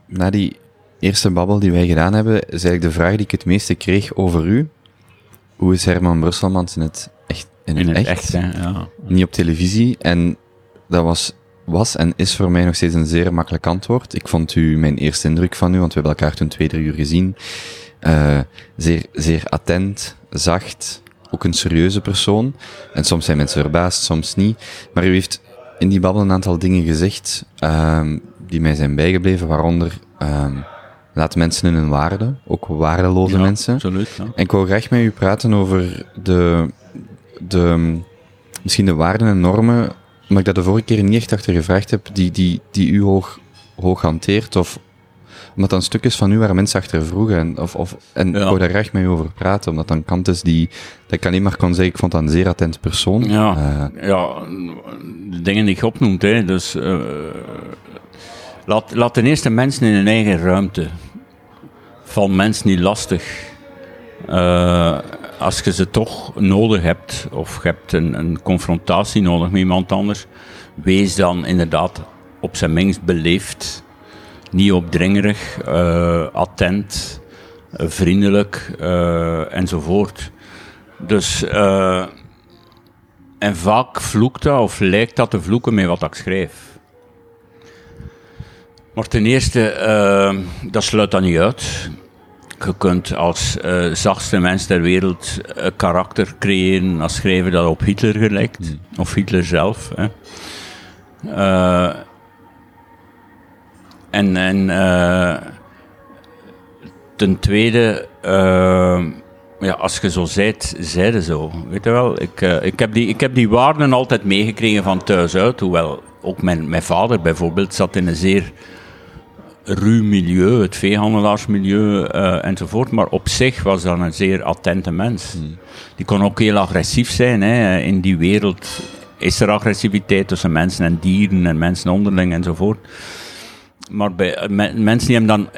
Speaker 3: na die eerste babbel die wij gedaan hebben, is eigenlijk de vraag die ik het meeste kreeg over u. Hoe is Herman Brusselmans in het echt? In het,
Speaker 4: In het
Speaker 3: echt?
Speaker 4: ja.
Speaker 3: Niet op televisie. En dat was, was en is voor mij nog steeds een zeer makkelijk antwoord. Ik vond u mijn eerste indruk van u, want we hebben elkaar toen twee, drie uur gezien. Eh, zeer, zeer attent, zacht, ook een serieuze persoon. En soms zijn mensen verbaasd, soms niet. Maar u heeft in die babbel een aantal dingen gezegd ehm, die mij zijn bijgebleven, waaronder ehm, laat mensen in hun waarde, ook waardeloze
Speaker 4: Ja,
Speaker 3: mensen.
Speaker 4: Absoluut. Ja.
Speaker 3: En ik wou graag met u praten over de, de, misschien de waarden en normen, maar ik dat de vorige keer niet echt achter gevraagd heb, die, die, die u hoog, hoog hanteert, of omdat dat een stuk is van u waar mensen achter vroegen, en, of, of, en
Speaker 4: Ja.
Speaker 3: ik wou daar graag met u over praten, omdat dat een kant is die, dat ik alleen maar kon zeggen, ik vond dat een zeer attente persoon.
Speaker 4: Ja.
Speaker 3: Eh,
Speaker 4: ja, de dingen die je opnoemt, hè, dus eh, laat, laat ten eerste mensen in hun eigen ruimte. Val mensen niet lastig. Eh, als je ze toch nodig hebt, of je hebt een, een confrontatie nodig met iemand anders, wees dan inderdaad op zijn minst beleefd, niet opdringerig, eh, attent, eh, vriendelijk eh, enzovoort. Dus en vaak vloekt dat of lijkt dat te vloeken met wat ik schrijf. Maar ten eerste, dat sluit dat niet uit. Je kunt als eh, zachtste mens ter wereld een karakter creëren als schrijver dat op Hitler gelijkt. Of Hitler zelf. Hè. Eh, en en eh, ten tweede, ja, als je zo zijt, zijde zo. Weet je wel, ik, ik, heb die, ik heb die waarden altijd meegekregen van thuis uit. Hoewel ook mijn, mijn vader bijvoorbeeld zat in een zeer ruw milieu, het veehandelaarsmilieu eh, enzovoort. Maar op zich was dat een zeer attente mens. Die kon ook heel agressief zijn. Hè. In die wereld is er agressiviteit tussen mensen en dieren en mensen onderling enzovoort. Maar bij eh, me- mensen die hem dan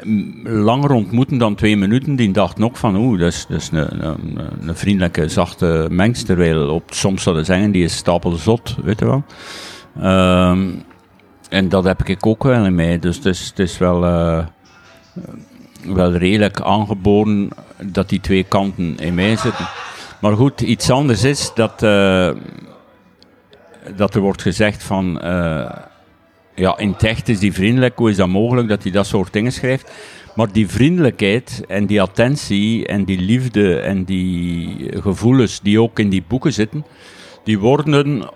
Speaker 4: langer ontmoeten dan twee minuten, die dachten ook van, oeh, dat is, dat is een, een, een vriendelijke, zachte mens. Terwijl op, soms zouden ze zeggen, die is stapelzot, weet je wel. Ehm, en dat heb ik ook wel in mij. Dus het is, wel, eh, wel redelijk aangeboren dat die twee kanten in mij zitten. Maar goed, iets anders is dat, eh, dat er wordt gezegd van... eh, ja, in het echt is die vriendelijk. Hoe is dat mogelijk dat hij dat soort dingen schrijft? Maar die vriendelijkheid en die attentie en die liefde en die gevoelens die ook in die boeken zitten, die worden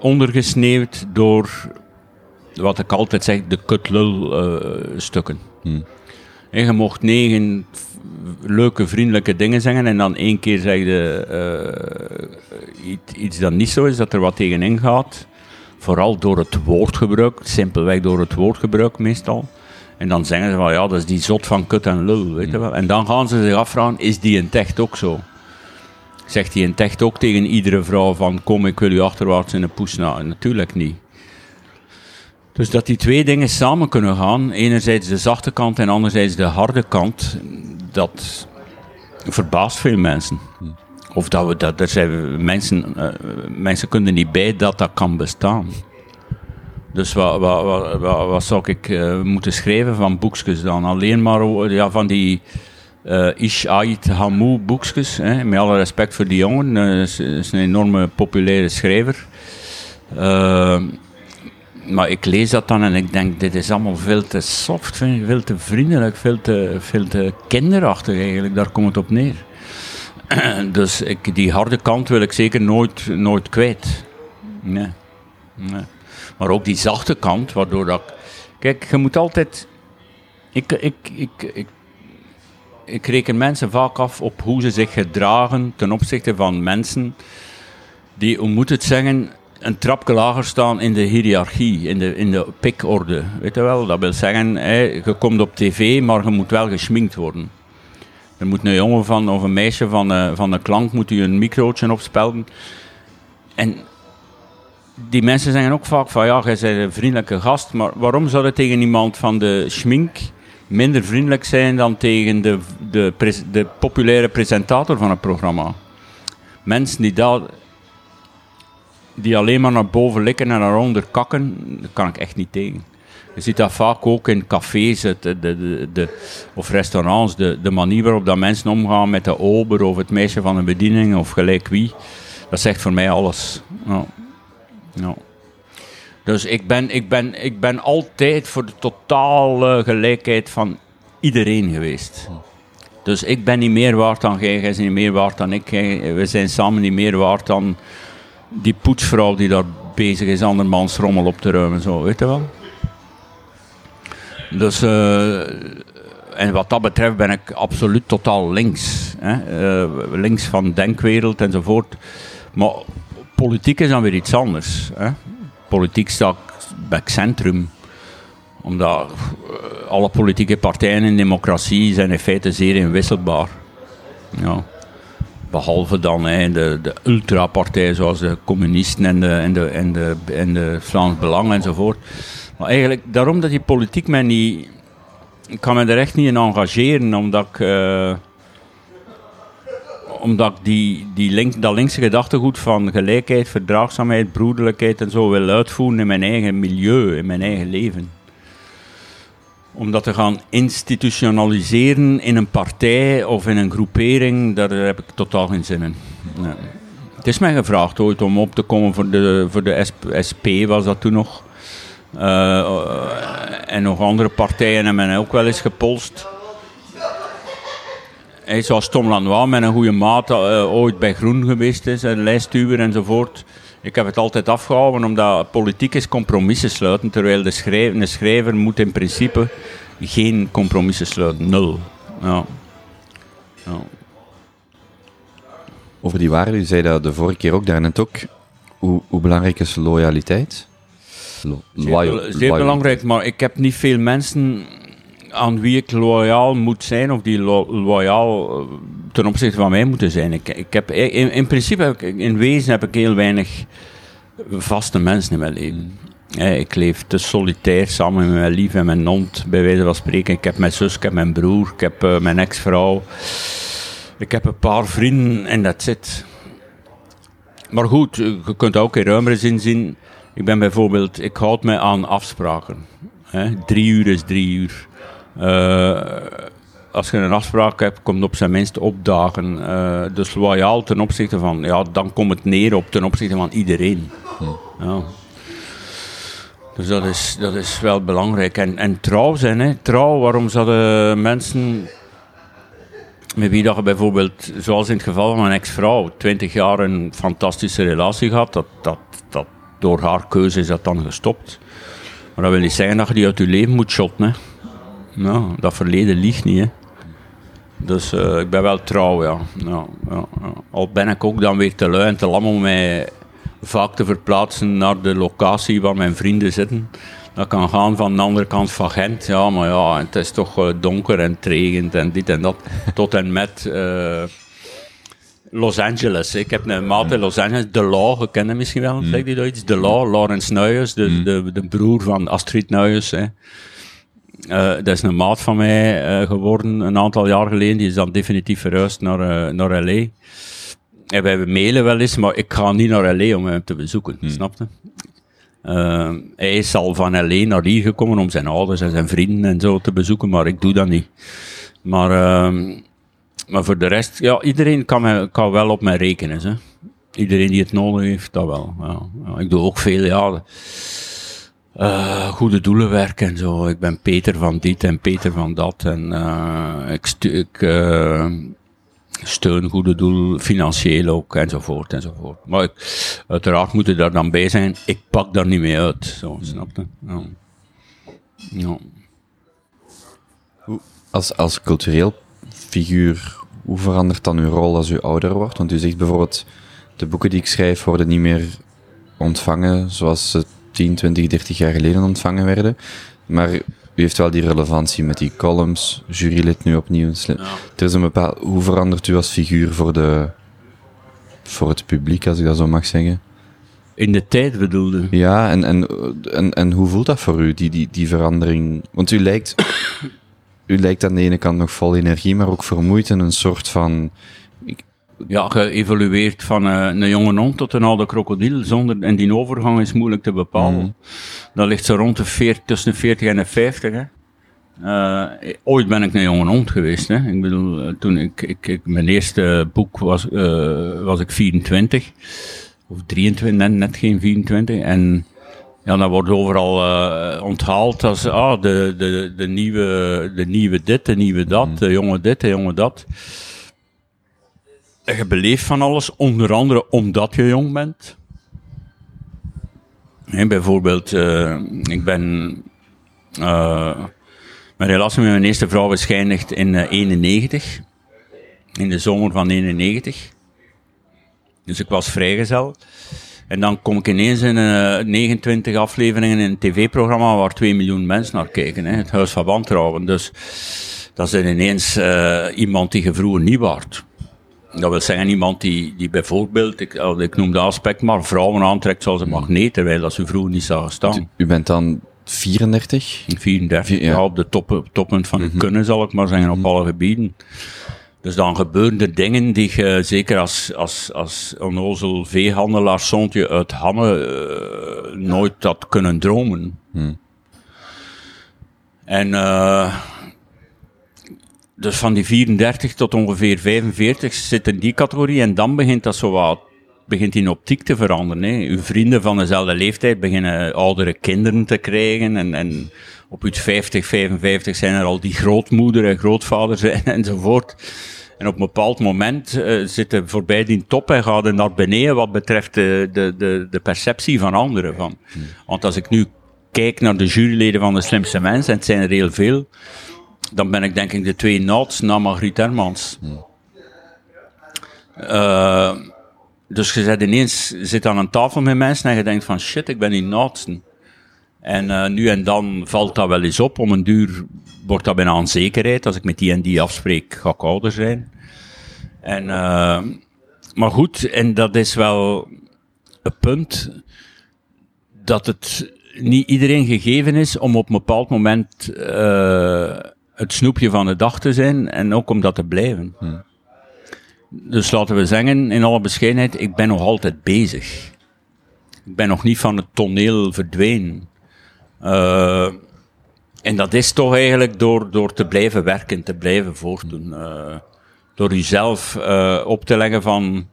Speaker 4: ondergesneeuwd door wat ik altijd zeg, de kutlul eh, stukken. En je mocht negen leuke, vriendelijke dingen zeggen en dan één keer zeg je eh, iets, iets dat niet zo is, dat er wat tegenin gaat. Vooral door het woordgebruik, simpelweg door het woordgebruik meestal. En dan zeggen ze van ja, dat is die zot van kut en lul, weet je wel. En dan gaan ze zich afvragen, is die in het echt ook zo? Zegt hij in het echt ook tegen iedere vrouw van kom, ik wil u achterwaarts in een poes na? Natuurlijk niet. Dus dat die twee dingen samen kunnen gaan, enerzijds de zachte kant en anderzijds de harde kant, dat verbaast veel mensen. Of dat we dat, zijn mensen, eh, mensen kunnen niet bij dat dat kan bestaan. Dus wat, wat, wat, wat, zou ik eh, moeten schrijven van boekjes dan? Alleen maar ja, van die eh Ish Ait Hamou boekjes. Hè? Met alle respect voor die jongen. is, is een enorme populaire schrijver. Maar ik lees dat dan en ik denk, dit is allemaal veel te soft, veel te vriendelijk, veel te, veel te kinderachtig eigenlijk. Daar komt het op neer. dus ik, die harde kant wil ik zeker nooit, nooit kwijt. Nee. Maar ook die zachte kant, waardoor dat... Kijk, je moet altijd... Ik, ik, ik, ik, ik reken mensen vaak af op hoe ze zich gedragen ten opzichte van mensen die, hoe moet zeggen, een trapje lager staan in de hiërarchie, in de, in de pikorde. Weet je wel? Dat wil zeggen, je komt op tv, maar je moet wel geschminkt worden. Er moet een jongen van, of een meisje van, eh, van de klank moet u een microotje opspelden. En die mensen zeggen ook vaak van ja, jij bent een vriendelijke gast, maar waarom zou het tegen iemand van de schmink minder vriendelijk zijn dan tegen de, de, de populaire presentator van het programma? Mensen die, daar, die alleen maar naar boven likken en naar onder kakken, daar kan ik echt niet tegen. Je ziet dat vaak ook in cafés de, de, de, of restaurants, de, de manier waarop dat mensen omgaan met de ober of het meisje van een bediening of gelijk wie. Dat zegt voor mij alles. Ja. Ja. Dus ik ben, ik, ben, ik ben altijd voor de totale gelijkheid van iedereen geweest. Dus ik ben niet meer waard dan jij, jij bent niet meer waard dan ik. we zijn samen niet meer waard dan die poetsvrouw die daar bezig is andermans rommel op te ruimen. Zo, weet je wel? Dus, eh, en wat dat betreft ben ik absoluut totaal links. Hè? Eh, links van denkwereld enzovoort. Maar politiek is dan weer iets anders. Hè? Politiek staat bij het centrum. Omdat eh, alle politieke partijen in democratie zijn in feite zeer inwisselbaar. Ja. Behalve dan hè, de, de ultrapartijen zoals de communisten en de, en, de, en, de, en de Vlaams Belang enzovoort. Maar eigenlijk, daarom dat die politiek mij niet... Ik kan me er echt niet in engageren, omdat ik... eh, omdat die, die link, dat linkse gedachtegoed van gelijkheid, verdraagzaamheid, broederlijkheid en zo wil uitvoeren in mijn eigen milieu, in mijn eigen leven. Om dat te gaan institutionaliseren in een partij of in een groepering, daar heb ik totaal geen zin in. Het is mij gevraagd ooit om op te komen voor de, voor de SP, was dat toen nog. Eh, en nog andere partijen hebben mij ook wel eens gepolst. Hij zoals Tom Lanois, met een goede maat, eh, ooit bij Groen geweest is, een lijstduwer enzovoort. Ik heb het altijd afgehouden, omdat politiek is compromissen sluiten, terwijl de schrijver, schrijver moet in principe geen compromissen sluiten. Nul. Ja. Ja.
Speaker 3: Over die waarden, u zei dat de vorige keer ook, daarnet ook. Hoe, hoe belangrijk is loyaliteit? Lo-
Speaker 4: Zeer, belangrijk, maar ik heb niet veel mensen aan wie ik loyaal moet zijn of die lo- loyaal eh, ten opzichte van mij moeten zijn. Ik, ik heb, in, in principe, heb ik, in wezen heb ik heel weinig vaste mensen in mijn leven. Eh, Ik leef te solitair samen met mijn lief en mijn hond, bij wijze van spreken. Ik heb mijn zus, ik heb mijn broer, ik heb eh, mijn ex-vrouw. Ik heb een paar vrienden en dat zit. Maar goed, je kunt ook in ruimere zin zien. Ik ben bijvoorbeeld, ik houd me aan afspraken. Hè? Drie uur is drie uur. Eh, als je een afspraak hebt, komt op zijn minst opdagen. Eh, dus loyaal ten opzichte van, ja, dan komt het neer op ten opzichte van iedereen. Ja. Dus dat is, dat is wel belangrijk. En, en trouw zijn, hè. trouw, waarom zouden mensen met wie dat je bijvoorbeeld, zoals in het geval van mijn ex-vrouw, 20 jaar een fantastische relatie gehad, dat, dat, dat door haar keuze is dat dan gestopt. Maar dat wil niet zeggen dat je die uit je leven moet shotten. Hè. Nou, dat verleden liegt niet. Hè. Dus eh, ik ben wel trouw, ja. Ja. Al ben ik ook dan weer te lui en te lam om mij vaak te verplaatsen naar de locatie waar mijn vrienden zitten. Dat kan gaan van de andere kant van Gent. Ja, maar ja, het is toch eh, donker en tregend en dit en dat. Tot en met eh, Los Angeles. Ik heb een maat in Los Angeles, De Law, je kent hem misschien wel, zeg die dat iets? De Law, Lawrence Nuyens, de, de, de broer van Astrid Nuyens. Hè. Eh, dat is een maat van mij eh, geworden een aantal jaar geleden. Die is dan definitief verhuisd naar, eh, naar L.A. En wij mailen wel eens, maar ik ga niet naar L.A. om hem te bezoeken, snap je? Eh, hij is al van L.A. naar hier gekomen om zijn ouders en zijn vrienden en zo te bezoeken, maar ik doe dat niet. Maar, ehm, maar voor de rest, ja, iedereen kan, mij, kan wel op mij rekenen. Hè. Iedereen die het nodig heeft, dat wel. Ja. Ja, ik doe ook veel, ja, eh, goede doelenwerk en zo. Ik ben Peter van dit en Peter van dat. En eh, ik, ik eh, steun goede doel, financieel ook, enzovoort, enzovoort. Maar ik, uiteraard moet er daar dan bij zijn. Ik pak daar niet mee uit, zo, snap je? Ja.
Speaker 3: Als, als cultureel figuur, hoe verandert dan uw rol als u ouder wordt? Want u zegt bijvoorbeeld, de boeken die ik schrijf worden niet meer ontvangen zoals ze 10, 20, 30 jaar geleden ontvangen werden. Maar u heeft wel die relevantie met die columns, jurylid nu opnieuw. Er is een bepaald, hoe verandert u als figuur voor, de, voor het publiek, als ik dat zo mag zeggen?
Speaker 4: In de tijd bedoelde.
Speaker 3: Ja, en, en, en, en hoe voelt dat voor u, die, die, die verandering? Want u lijkt, u lijkt aan de ene kant nog vol energie, maar ook vermoeid en een soort van...
Speaker 4: Ja, geëvolueerd van eh, een jonge hond tot een oude krokodil. Zonder, en die overgang is moeilijk te bepalen.
Speaker 3: Mhm.
Speaker 4: Dat ligt zo rond de 40, tussen de 40 en de 50. Hè. Eh, ooit ben ik een jonge hond geweest. Hè. Ik bedoel, eh, toen ik, ik, ik, mijn eerste boek was, was ik 24. Of 23, net, net geen 24. En ja, dat wordt overal onthaald als ah, de, de, de, nieuwe, de nieuwe dit, de nieuwe dat, de jonge dit, de jonge dat. Je beleeft van alles, onder andere omdat je jong bent. Bijvoorbeeld, eh, ik ben. eh, mijn relatie met mijn eerste vrouw is in eh, 91. In de zomer van 91. Dus ik was vrijgezel. En dan kom ik ineens in eh, 29 afleveringen in een tv-programma waar 2 miljoen mensen naar kijken. Hè, het Huis van Wantrouwen. Dus dat is ineens iemand die je vroeger niet waard. Dat wil zeggen iemand die, die bijvoorbeeld, ik, ik noem de aspect maar, vrouwen aantrekt zoals een magneet, terwijl dat ze vroeger niet zagen staan.
Speaker 3: U bent dan 34?
Speaker 4: 34,
Speaker 3: Vier-
Speaker 4: ja.
Speaker 3: ja.
Speaker 4: op de top, toppunt van het kunnen, zal ik maar zeggen, op alle gebieden. Dus dan gebeuren er dingen die je, zeker als, als, als onnozel veehandelaar, zoontje uit Hamme, eh, nooit had kunnen dromen. En eh, dus van die 34 tot ongeveer 45 zit in die categorie en dan begint dat zo wat, begint die optiek te veranderen. Hè. Uw vrienden van dezelfde leeftijd beginnen oudere kinderen te krijgen en, en op uw 50, 55 zijn er al die grootmoeder en grootvader zijn enzovoort. En op een bepaald moment eh, zitten voorbij die top en gaat er naar beneden wat betreft de, de, de, de perceptie van anderen. Van. Want als ik nu kijk naar de juryleden van de slimste mensen, en het zijn er heel veel, dan ben ik denk ik de twee nauts na Margriet Hermans. Eh, dus je zit ineens zit aan een tafel met mensen en je denkt van shit, ik ben die nautsten. En eh, nu en dan valt dat wel eens op. Om een duur wordt dat bijna een zekerheid. Als ik met die en die afspreek, ga ik ouder zijn. En, eh, maar goed, en dat is wel een punt dat het niet iedereen gegeven is om op een bepaald moment het snoepje van de dag te zijn en ook om dat te blijven. Dus laten we zeggen, in alle bescheidenheid, ik ben nog altijd bezig. Ik ben nog niet van het toneel verdwenen. Eh, en dat is toch eigenlijk door, door te blijven werken, te blijven voortdoen. Eh, door jezelf eh, op te leggen van,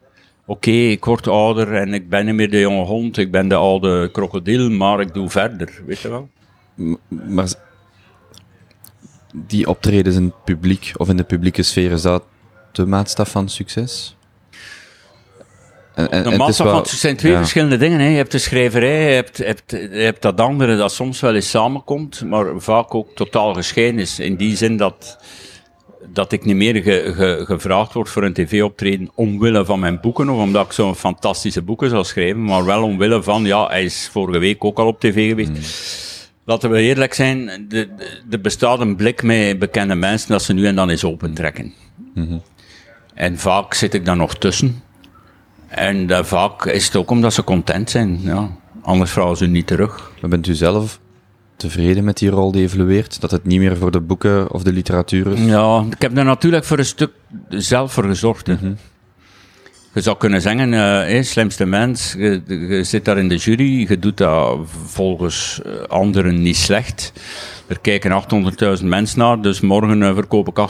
Speaker 4: oké, ik word ouder en ik ben niet meer de jonge hond, ik ben de oude krokodil, maar ik doe verder, weet je wel.
Speaker 3: Maar die optredens in het publiek of in de publieke sfeer, is dat de maatstaf van succes? En, en-
Speaker 4: De maatstaf
Speaker 3: wel-
Speaker 4: van het zijn twee
Speaker 3: ja.
Speaker 4: verschillende dingen. Hè. Je hebt de schrijverij, je hebt, hebt, hebt dat andere dat soms wel eens samenkomt, maar vaak ook totaal gescheiden is. In die zin dat, dat ik niet meer ge, ge- gevraagd word voor een tv-optreden omwille van mijn boeken, of omdat ik zo'n fantastische boeken zal schrijven, maar wel omwille van, ja, hij is vorige week ook al op tv geweest. Laten we eerlijk zijn, er bestaat een blik met bekende mensen dat ze nu en dan eens opentrekken. En vaak zit ik daar nog tussen. En eh, vaak is het ook omdat ze content zijn. Ja. Anders vragen ze niet terug.
Speaker 3: Maar bent u zelf tevreden met die rol die evolueert? Dat het niet meer voor de boeken of de literatuur is?
Speaker 4: Ja, ik heb daar natuurlijk voor een stuk zelf voor gezorgd. hè. Je zou kunnen zeggen, eh hé, slimste mens, je, je zit daar in de jury, je doet dat volgens eh, anderen niet slecht. Er kijken 800.000 mensen naar, dus morgen eh, verkoop ik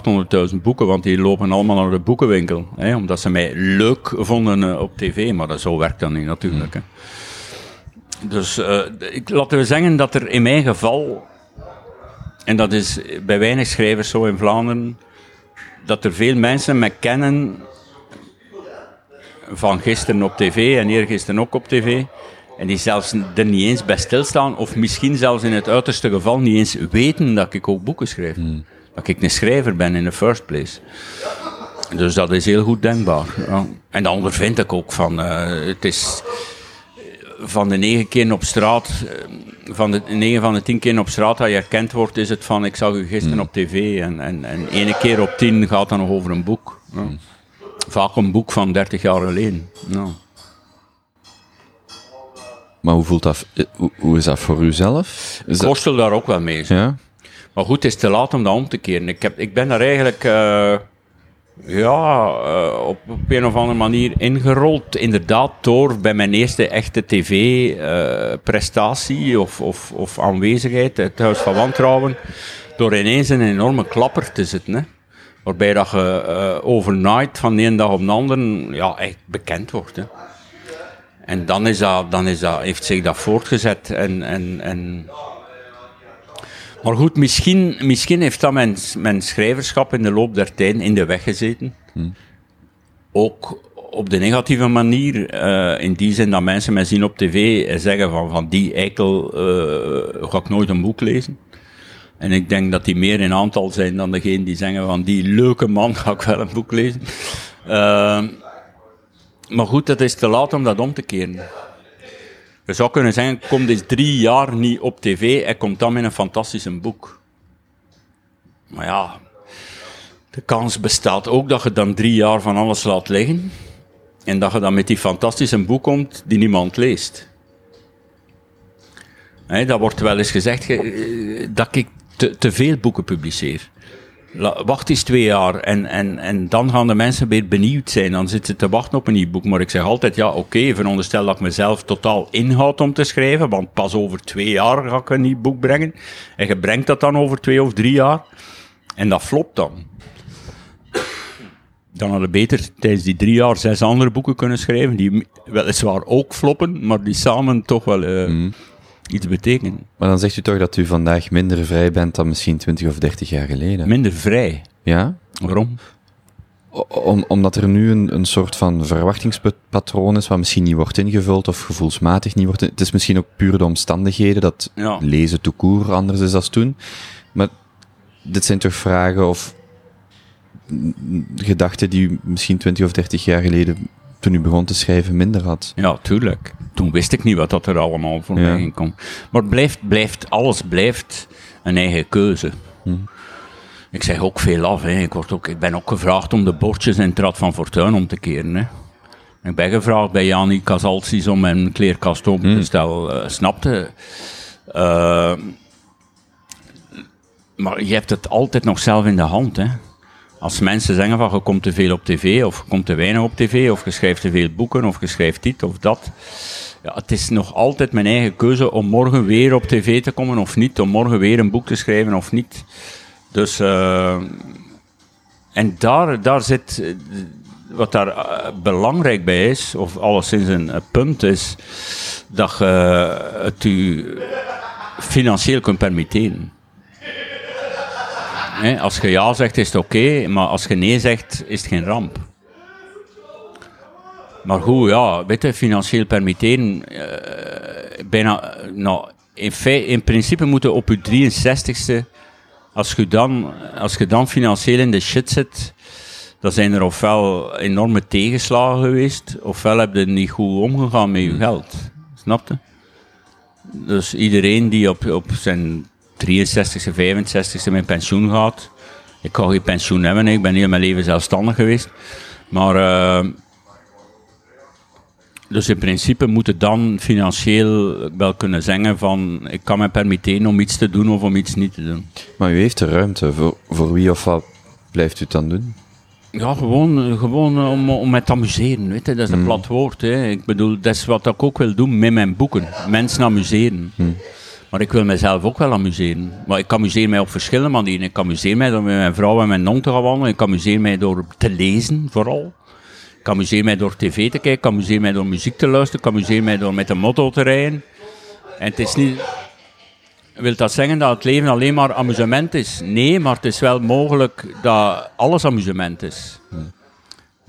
Speaker 4: 800.000 boeken, want die lopen allemaal naar de boekenwinkel. Hè, omdat ze mij leuk vonden eh, op tv, maar dat, zo werkt dat niet natuurlijk. Hè. Dus eh, ik, laten we zeggen dat er in mijn geval, en dat is bij weinig schrijvers zo in Vlaanderen, dat er veel mensen me kennen van gisteren op tv en eergisteren ook op tv. En die zelfs er niet eens bij stilstaan, of misschien zelfs in het uiterste geval niet eens weten dat ik ook boeken schrijf. Dat ik een schrijver ben in the first place. Dus dat is heel goed denkbaar. Ja. En dan ondervind ik ook van, eh, het is van de negen keer op straat, eh, van de negen van de tien keer op straat dat je herkend wordt, is het van, ik zag u gisteren op tv. En, en, en ene keer op tien gaat dan nog over een boek. Ja. Vaak een boek van 30 jaar geleden. Ja.
Speaker 3: Maar hoe voelt dat, eh, hoe, is dat voor uzelf?
Speaker 4: Ik
Speaker 3: dat,
Speaker 4: worstel daar ook wel mee.
Speaker 3: ja?
Speaker 4: Maar goed, het is te laat om dat om te keren. Ik, heb, ik ben daar eigenlijk eh, ja, eh, op, op een of andere manier ingerold. Inderdaad, door bij mijn eerste echte tv-prestatie of, of, of aanwezigheid, het Huis van Wantrouwen, door ineens een enorme klapper te zitten. Hè. Waarbij dat je eh, overnight van de ene dag op de andere ja, echt bekend wordt. Hè. En dan, is dat, dan is dat, heeft zich dat voortgezet. En, en, en maar goed, misschien, misschien heeft dat mijn, mijn schrijverschap in de loop der tijden in de weg gezeten. Ook op de negatieve manier, eh, in die zin dat mensen mij zien op tv en zeggen van, van die eikel eh, ga ik nooit een boek lezen. En ik denk dat die meer in aantal zijn dan degene die zeggen van die leuke man ga ik wel een boek lezen. Eh, maar goed, het is te laat om dat om te keren. Je zou kunnen zeggen, kom dus drie jaar niet op tv en komt dan met een fantastisch boek. Maar ja, de kans bestaat ook dat je dan drie jaar van alles laat liggen. En dat je dan met die fantastische boek komt die niemand leest. Dat wordt wel eens gezegd ge- eh, dat ik te, te veel boeken publiceer. Wacht eens twee jaar en, en, en dan gaan de mensen weer benieuwd zijn. Dan zitten ze te wachten op een nieuw boek. Maar ik zeg altijd, ja oké, veronderstel dat ik mezelf totaal inhoud om te schrijven, want pas over twee jaar ga ik een nieuw boek brengen. En je brengt dat dan over twee of drie jaar. En dat flopt dan. Dan hadden we beter tijdens die drie jaar zes andere boeken kunnen schrijven, die weliswaar ook floppen, maar die samen toch wel eh, iets betekenen.
Speaker 3: Maar dan zegt u toch dat u vandaag minder vrij bent dan misschien 20 of 30 jaar geleden?
Speaker 4: Minder vrij.
Speaker 3: Ja?
Speaker 4: Waarom?
Speaker 3: Om, omdat er nu een, een soort van verwachtingspatroon is, wat misschien niet wordt ingevuld of gevoelsmatig niet wordt. in- Het is misschien ook puur de omstandigheden dat
Speaker 4: Ja.
Speaker 3: lezen tout court anders is dan toen. Maar dit zijn toch vragen of gedachten die u misschien 20 of 30 jaar geleden, toen u begon te schrijven, minder had.
Speaker 4: Ja, tuurlijk. Toen wist ik niet wat dat er allemaal voor mij ging komen. Maar het blijft, blijft, alles blijft een eigen keuze. Ik zeg ook veel af. Hè. Ik, word ook, ik ben ook gevraagd om de bordjes in het Rad van Fortuin om te keren. Hè. Ik ben gevraagd bij Jani Casalsis om mijn kleerkast open te stellen. eh, snapte? Eh, maar je hebt het altijd nog zelf in de hand. Hè. Als mensen zeggen van je komt te veel op tv, of je komt te weinig op tv, of je schrijft te veel boeken, of je schrijft dit of dat. Ja, het is nog altijd mijn eigen keuze om morgen weer op tv te komen of niet, om morgen weer een boek te schrijven of niet. Dus, eh, en daar, daar zit, eh, wat daar eh, belangrijk bij is, of alleszins een, punt is, dat je het u financieel kunt permitteren. Hè, als je ja zegt, is het oké, maar als je nee zegt, is het geen ramp. Maar goed, ja, weet je, financieel permitteren, eh, bijna, nou, in, fei- in principe moeten op je 63ste, als je, dan, als je dan financieel in de shit zit, dan zijn er ofwel enorme tegenslagen geweest, ofwel heb je niet goed omgegaan met je geld. Snap je? Dus iedereen die op, op zijn 63ste, 65ste met pensioen gaat. Ik kan geen pensioen hebben, ik ben heel mijn leven zelfstandig geweest. Maar, eh, dus in principe moet je dan financieel wel kunnen zeggen van, ik kan me permitteren om iets te doen of om iets niet te doen.
Speaker 3: Maar u heeft de ruimte. Voor, voor wie of wat blijft u het dan doen?
Speaker 4: Ja, gewoon, gewoon om, om met te amuseren. Weet je? Dat is een
Speaker 3: Mm.
Speaker 4: plat woord. Hè. Ik bedoel, dat is wat ik ook wil doen met mijn boeken. Mensen amuseren.
Speaker 3: Mm.
Speaker 4: Maar ik wil mezelf ook wel amuseren. Maar ik amuseer mij op verschillende manieren. Ik amuseer mij door met mijn vrouw en mijn non te gaan wandelen. Ik amuseer mij door te lezen, vooral. Ik amuseer mij door tv te kijken. Ik amuseer mij door muziek te luisteren. Ik amuseer mij door met een motto te rijden. En het is niet... Wil dat zeggen dat het leven alleen maar amusement is? Nee, maar het is wel mogelijk dat alles amusement is.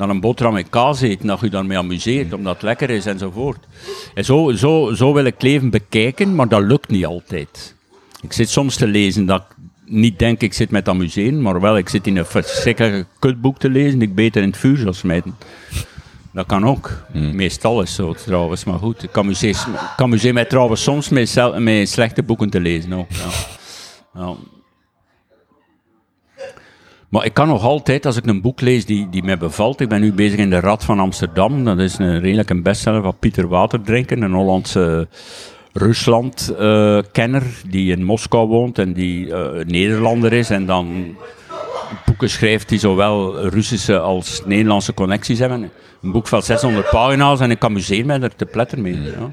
Speaker 4: Dan een boterham met kaas eten, dat je daarmee amuseert, omdat het lekker is enzovoort. En zo, zo, zo wil ik het leven bekijken, maar dat lukt niet altijd. Ik zit soms te lezen dat ik niet denk ik zit met amuseren, maar wel ik zit in een verschrikkelijke kutboek te lezen, die ik beter in het vuur zal smijten. Dat kan ook. Meestal is zo trouwens, maar goed. Ik amuseer, ik amuseer mij trouwens soms met, slechte boeken te lezen ook. Ja. Ja. Maar ik kan nog altijd, als ik een boek lees die, die mij bevalt, ik ben nu bezig in De Rad van Amsterdam, dat is een redelijk een bestseller van Pieter Waterdrinken, een Hollandse Rusland-kenner die in Moskou woont en die eh, Nederlander is en dan boeken schrijft die zowel Russische als Nederlandse connecties hebben. Een boek van 600 pagina's en ik amuseer mij er te pletter mee. Ja.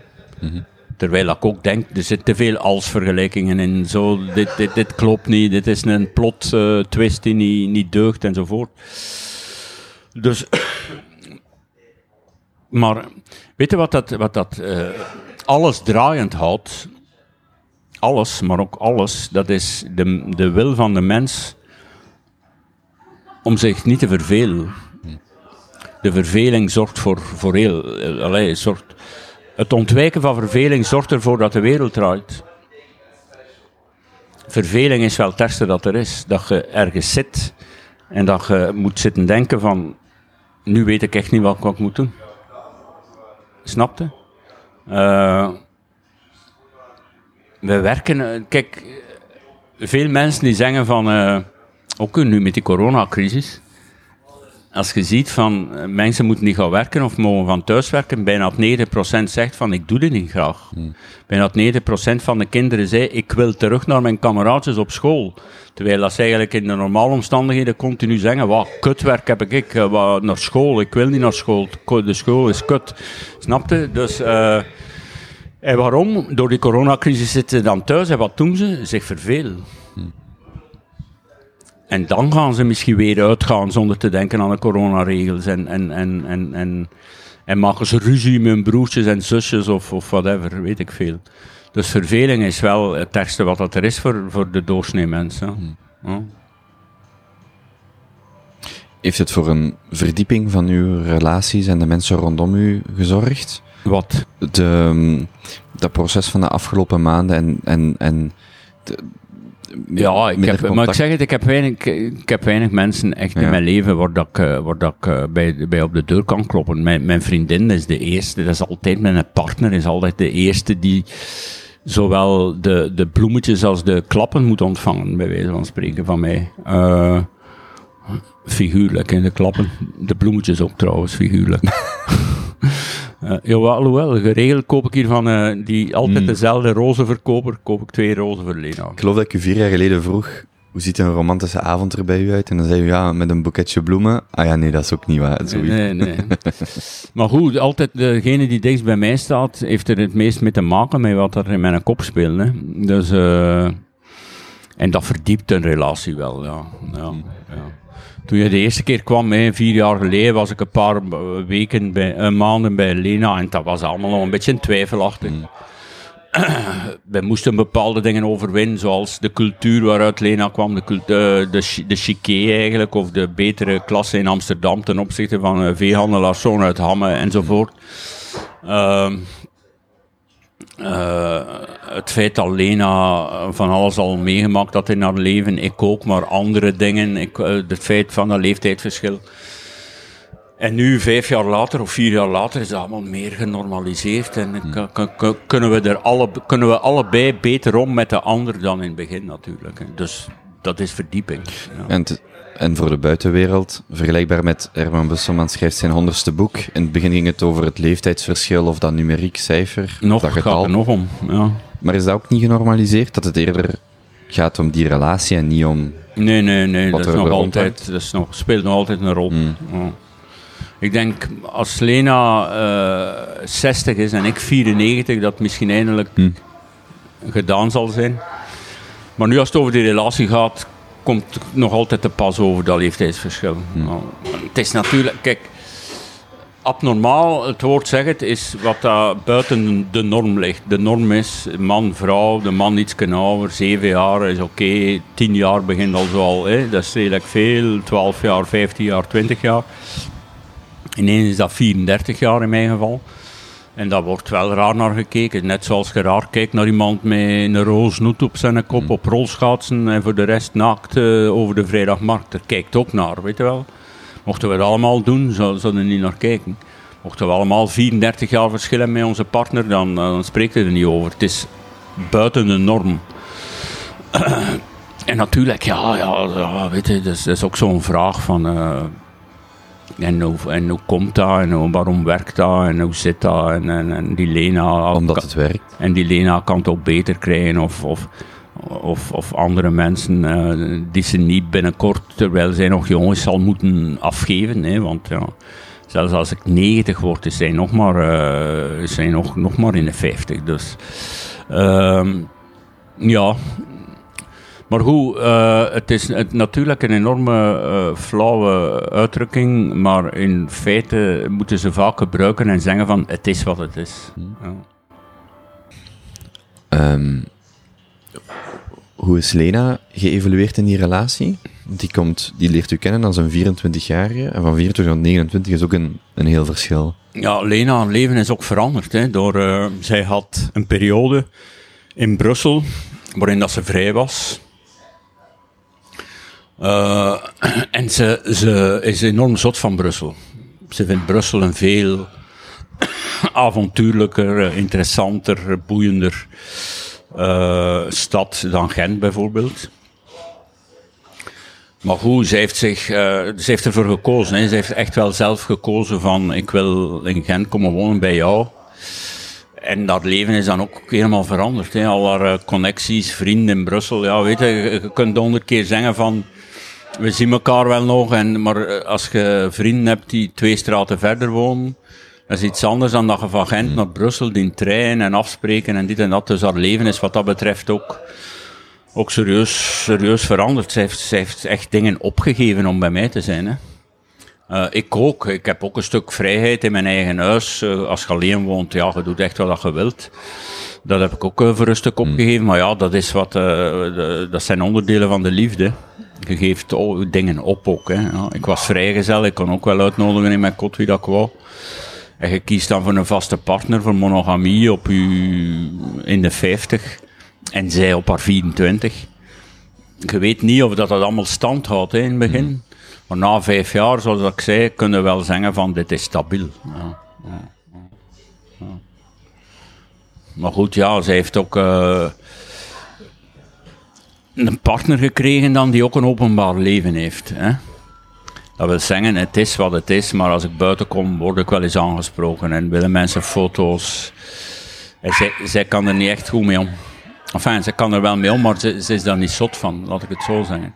Speaker 4: Terwijl ik ook denk, er zitten te veel als-vergelijkingen in. Zo, dit, dit, dit klopt niet, dit is een plot eh, twist die niet, niet deugt enzovoort. Dus, maar weet je wat dat, wat dat eh, alles draaiend houdt? Alles, maar ook alles, dat is de, de wil van de mens om zich niet te vervelen. De verveling zorgt voor, voor heel... eh, allee, zorgt, het ontwijken van verveling zorgt ervoor dat de wereld draait. Verveling is wel het ergste dat er is. Dat je ergens zit en dat je moet zitten denken van... Nu weet ik echt niet wat, ik moet doen. Snapte? Eh we werken... eh, Kijk, veel mensen die zeggen van... eh, ook nu met die coronacrisis als je ziet van eh, mensen moeten niet gaan werken of mogen van thuis werken, bijna het 90% zegt van ik doe dit niet graag. Bijna het 90% van de kinderen zei ik wil terug naar mijn kameraadjes op school. Terwijl dat ze eigenlijk in de normale omstandigheden continu zeggen, wat kutwerk heb ik, eh, wat, naar school, ik wil niet naar school, de school is kut. Snapte? Dus... eh, en waarom? Door die coronacrisis zitten ze dan thuis en wat doen ze? Zich vervelen. En dan gaan ze misschien weer uitgaan zonder te denken aan de coronaregels. En, en, en, en, en, en maken ze ruzie met hun broertjes en zusjes of, of whatever, weet ik veel. Dus verveling is wel het ergste wat dat er is voor, voor de doorsnee mens. hè. Ja.
Speaker 3: Heeft het voor een verdieping van uw relaties en de mensen rondom u gezorgd?
Speaker 4: Wat?
Speaker 3: De, dat proces van de afgelopen maanden en, en, en de-
Speaker 4: Ja, ik
Speaker 3: minder
Speaker 4: heb, maar ik zeg het, ik heb weinig, ik heb weinig mensen echt in mijn leven waar dat ik, eh, waar dat ik eh, bij, bij op de deur kan kloppen. Mijn, mijn vriendin is de eerste, dat is altijd mijn partner, is altijd de eerste die zowel de, de bloemetjes als de klappen moet ontvangen, bij wijze van spreken van mij. Eh, figuurlijk, hè, de klappen. De bloemetjes ook trouwens, figuurlijk. Eh jawel, alhoewel, geregeld koop ik hier van eh, die altijd dezelfde rozenverkoper, koop ik twee rozen voor Lena.
Speaker 3: Ik geloof dat ik u vier jaar geleden vroeg, hoe ziet een romantische avond er bij u uit? En dan zei u, ja, met een boeketje bloemen. Ah ja, nee, dat is ook niet waar. Zoiets.
Speaker 4: Nee, nee. maar goed, altijd degene die dichtst bij mij staat, heeft er het meest mee te maken met wat er in mijn kop speelt. Hè. Dus, eh, en dat verdiept een relatie wel, ja. ja, ja. Toen je de eerste keer kwam, hè, vier jaar geleden, was ik een paar eh, weken, bij, eh, maanden bij Lena en dat was allemaal nog een beetje twijfelachtig. We moesten bepaalde dingen overwinnen, zoals de cultuur waaruit Lena kwam, de, eh, de, de chiqué eigenlijk, of de betere klasse in Amsterdam ten opzichte van uh, veehandelaars uit Hamme enzovoort. Ehm, eh, het feit dat Lena van alles al meegemaakt had in haar leven, ik ook, maar andere dingen, ik, eh, het feit van dat leeftijdsverschil. En nu, vijf jaar later of vier jaar later, is dat allemaal meer genormaliseerd. En k- k- kunnen, we er alle, kunnen we allebei beter om met de ander dan in het begin natuurlijk. Dus dat is verdieping. Ja.
Speaker 3: En, en voor de buitenwereld, vergelijkbaar met Herman Busselman schrijft zijn honderdste boek. In het begin ging het over het leeftijdsverschil of dat numeriek cijfer,
Speaker 4: Nog
Speaker 3: dat
Speaker 4: gaat
Speaker 3: getal.
Speaker 4: er nog om. Ja.
Speaker 3: Maar is dat ook niet genormaliseerd? Dat het eerder gaat om die relatie en niet om
Speaker 4: Nee, nee, nee. Dat, is nog altijd, dat is nog, speelt nog altijd een rol.
Speaker 3: Hmm.
Speaker 4: Ja. Ik denk, als Lena eh 60 is en ik 94, dat misschien eindelijk
Speaker 3: Hmm.
Speaker 4: gedaan zal zijn. Maar nu als het over die relatie gaat, komt het nog altijd te pas over dat leeftijdsverschil.
Speaker 3: Hmm.
Speaker 4: Ja. Het is natuurlijk, kijk, abnormaal, het woord zegt is wat daar buiten de norm ligt. De norm is man, vrouw, de man iets ouder, zeven jaar is oké, tien jaar begint al zo al, hè. dat is redelijk veel, 12 jaar, 15 jaar, 20 jaar. Ineens is dat 34 jaar in mijn geval. En daar wordt wel raar naar gekeken. Net zoals je raar kijkt naar iemand met een roosnoet op zijn kop, op rolschaatsen en voor de rest naakt eh, over de vrijdagmarkt. Daar kijkt ook naar, weet je wel. Mochten we dat allemaal doen, zou- zouden we niet naar kijken. Mochten we allemaal 34 jaar verschillen met onze partner, dan, dan spreekt het er niet over. Het is buiten de norm. en natuurlijk, ja, ja, ja weet je, dat is, dat is ook zo'n vraag van... eh, en hoe, en hoe komt dat en hoe- waarom werkt dat en hoe zit dat en, en, en die Lena
Speaker 3: Omdat
Speaker 4: kan-
Speaker 3: het werkt.
Speaker 4: en die Lena kan het ook beter krijgen of, of, of, of andere mensen eh, die ze niet binnenkort, terwijl zij nog jong is, zal moeten afgeven. Hè, want ja, zelfs als ik 90 word, is zij nog maar, eh, is zij nog, nog maar in de 50. Dus ehm, ja. Maar goed, eh, het is het, natuurlijk een enorme flauwe uitdrukking, maar in feite moeten ze vaak gebruiken en zeggen van het is wat het is. Ja.
Speaker 3: Ehm, hoe is Lena geëvolueerd in die relatie? Die, komt, die leert u kennen als een 24-jarige. En van 24 tot 29 is ook een, een heel verschil.
Speaker 4: Ja, Lena, haar leven is ook veranderd. Hè, door, eh, zij had een periode in Brussel waarin dat ze vrij was. Eh, en ze, ze is enorm zot van Brussel. Ze vindt Brussel een veel avontuurlijker, eh, interessanter, boeiender stad dan Gent bijvoorbeeld. Maar goed, ze heeft, zich, eh, ze heeft ervoor gekozen. Hè. Ze heeft echt wel zelf gekozen van ik wil in Gent komen wonen bij jou. En dat leven is dan ook helemaal veranderd. Hè. Al haar eh, connecties, vrienden in Brussel. Ja, weet je, je, kunt honderd keer zeggen van we zien elkaar wel nog. En, maar eh, als je vrienden hebt die twee straten verder wonen, dat is iets anders dan dat je van Gent naar Brussel die trein en afspreken en dit en dat. Dus haar leven is wat dat betreft ook ook serieus, serieus veranderd. Zij heeft, zij heeft echt dingen opgegeven om bij mij te zijn. Hè. Eh, ik ook. Ik heb ook een stuk vrijheid in mijn eigen huis. Eh, als je alleen woont, ja, je doet echt wat je wilt. Dat heb ik ook eh, voor een stuk opgegeven. Maar ja, dat, is wat, de- dat zijn onderdelen van de liefde. Je geeft dingen op ook. Hè. Ja, ik was vrijgezel. Ik kon ook wel uitnodigen in mijn kot wie dat ik wou. En je kiest dan voor een vaste partner, voor monogamie op in de 50 en zij op haar 24. Je weet niet of dat, dat allemaal stand houdt hè, in het begin. Maar na vijf jaar, zoals ik zei, kunnen we wel zeggen van dit is stabiel. Ja, ja, ja, ja. Maar goed, ja, zij heeft ook eh, een partner gekregen dan die ook een openbaar leven heeft. Hè. Dat wil zeggen, het is wat het is, maar als ik buiten kom, word ik wel eens aangesproken en willen mensen foto's. En zij, zij kan er niet echt goed mee om. Enfin, ze kan er wel mee om, maar ze, ze is daar niet zot van, laat ik het zo zeggen.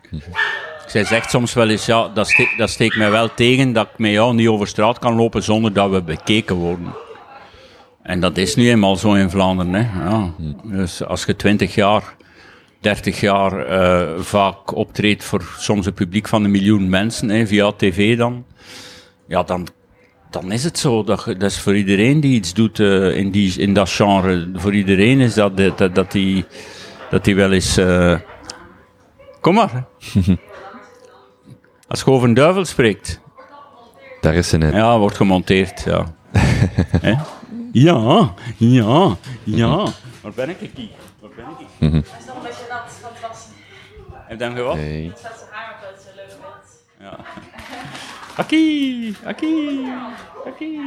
Speaker 4: Zij zegt soms wel eens, ja, dat, ste dat steekt mij wel tegen dat ik met jou niet over straat kan lopen zonder dat we bekeken worden. En dat is nu eenmaal zo in Vlaanderen. Hè. Ja. Dus als je 20 jaar, 30 jaar eh, vaak optreedt voor soms een publiek van een miljoen mensen, hè, via tv dan, ja, dan, dan is het zo. Dat, dat is voor iedereen die iets doet eh, in, die, in dat genre. Voor iedereen is dat dat, dat, die, dat die wel eens... eh, Kom maar. Als je over een duivel spreekt,
Speaker 3: Daar is ze net.
Speaker 4: ja, wordt gemonteerd, ja. Ja, ja, ja. Waar ben ik hier? Waar ben ik hier?
Speaker 5: Hij is nog een beetje nat van het wassen.
Speaker 4: Heb je dan geweld?
Speaker 3: Nee.
Speaker 5: Het staat zijn haar op, dat is een leuk.
Speaker 4: Ja. Aki, aki, aki.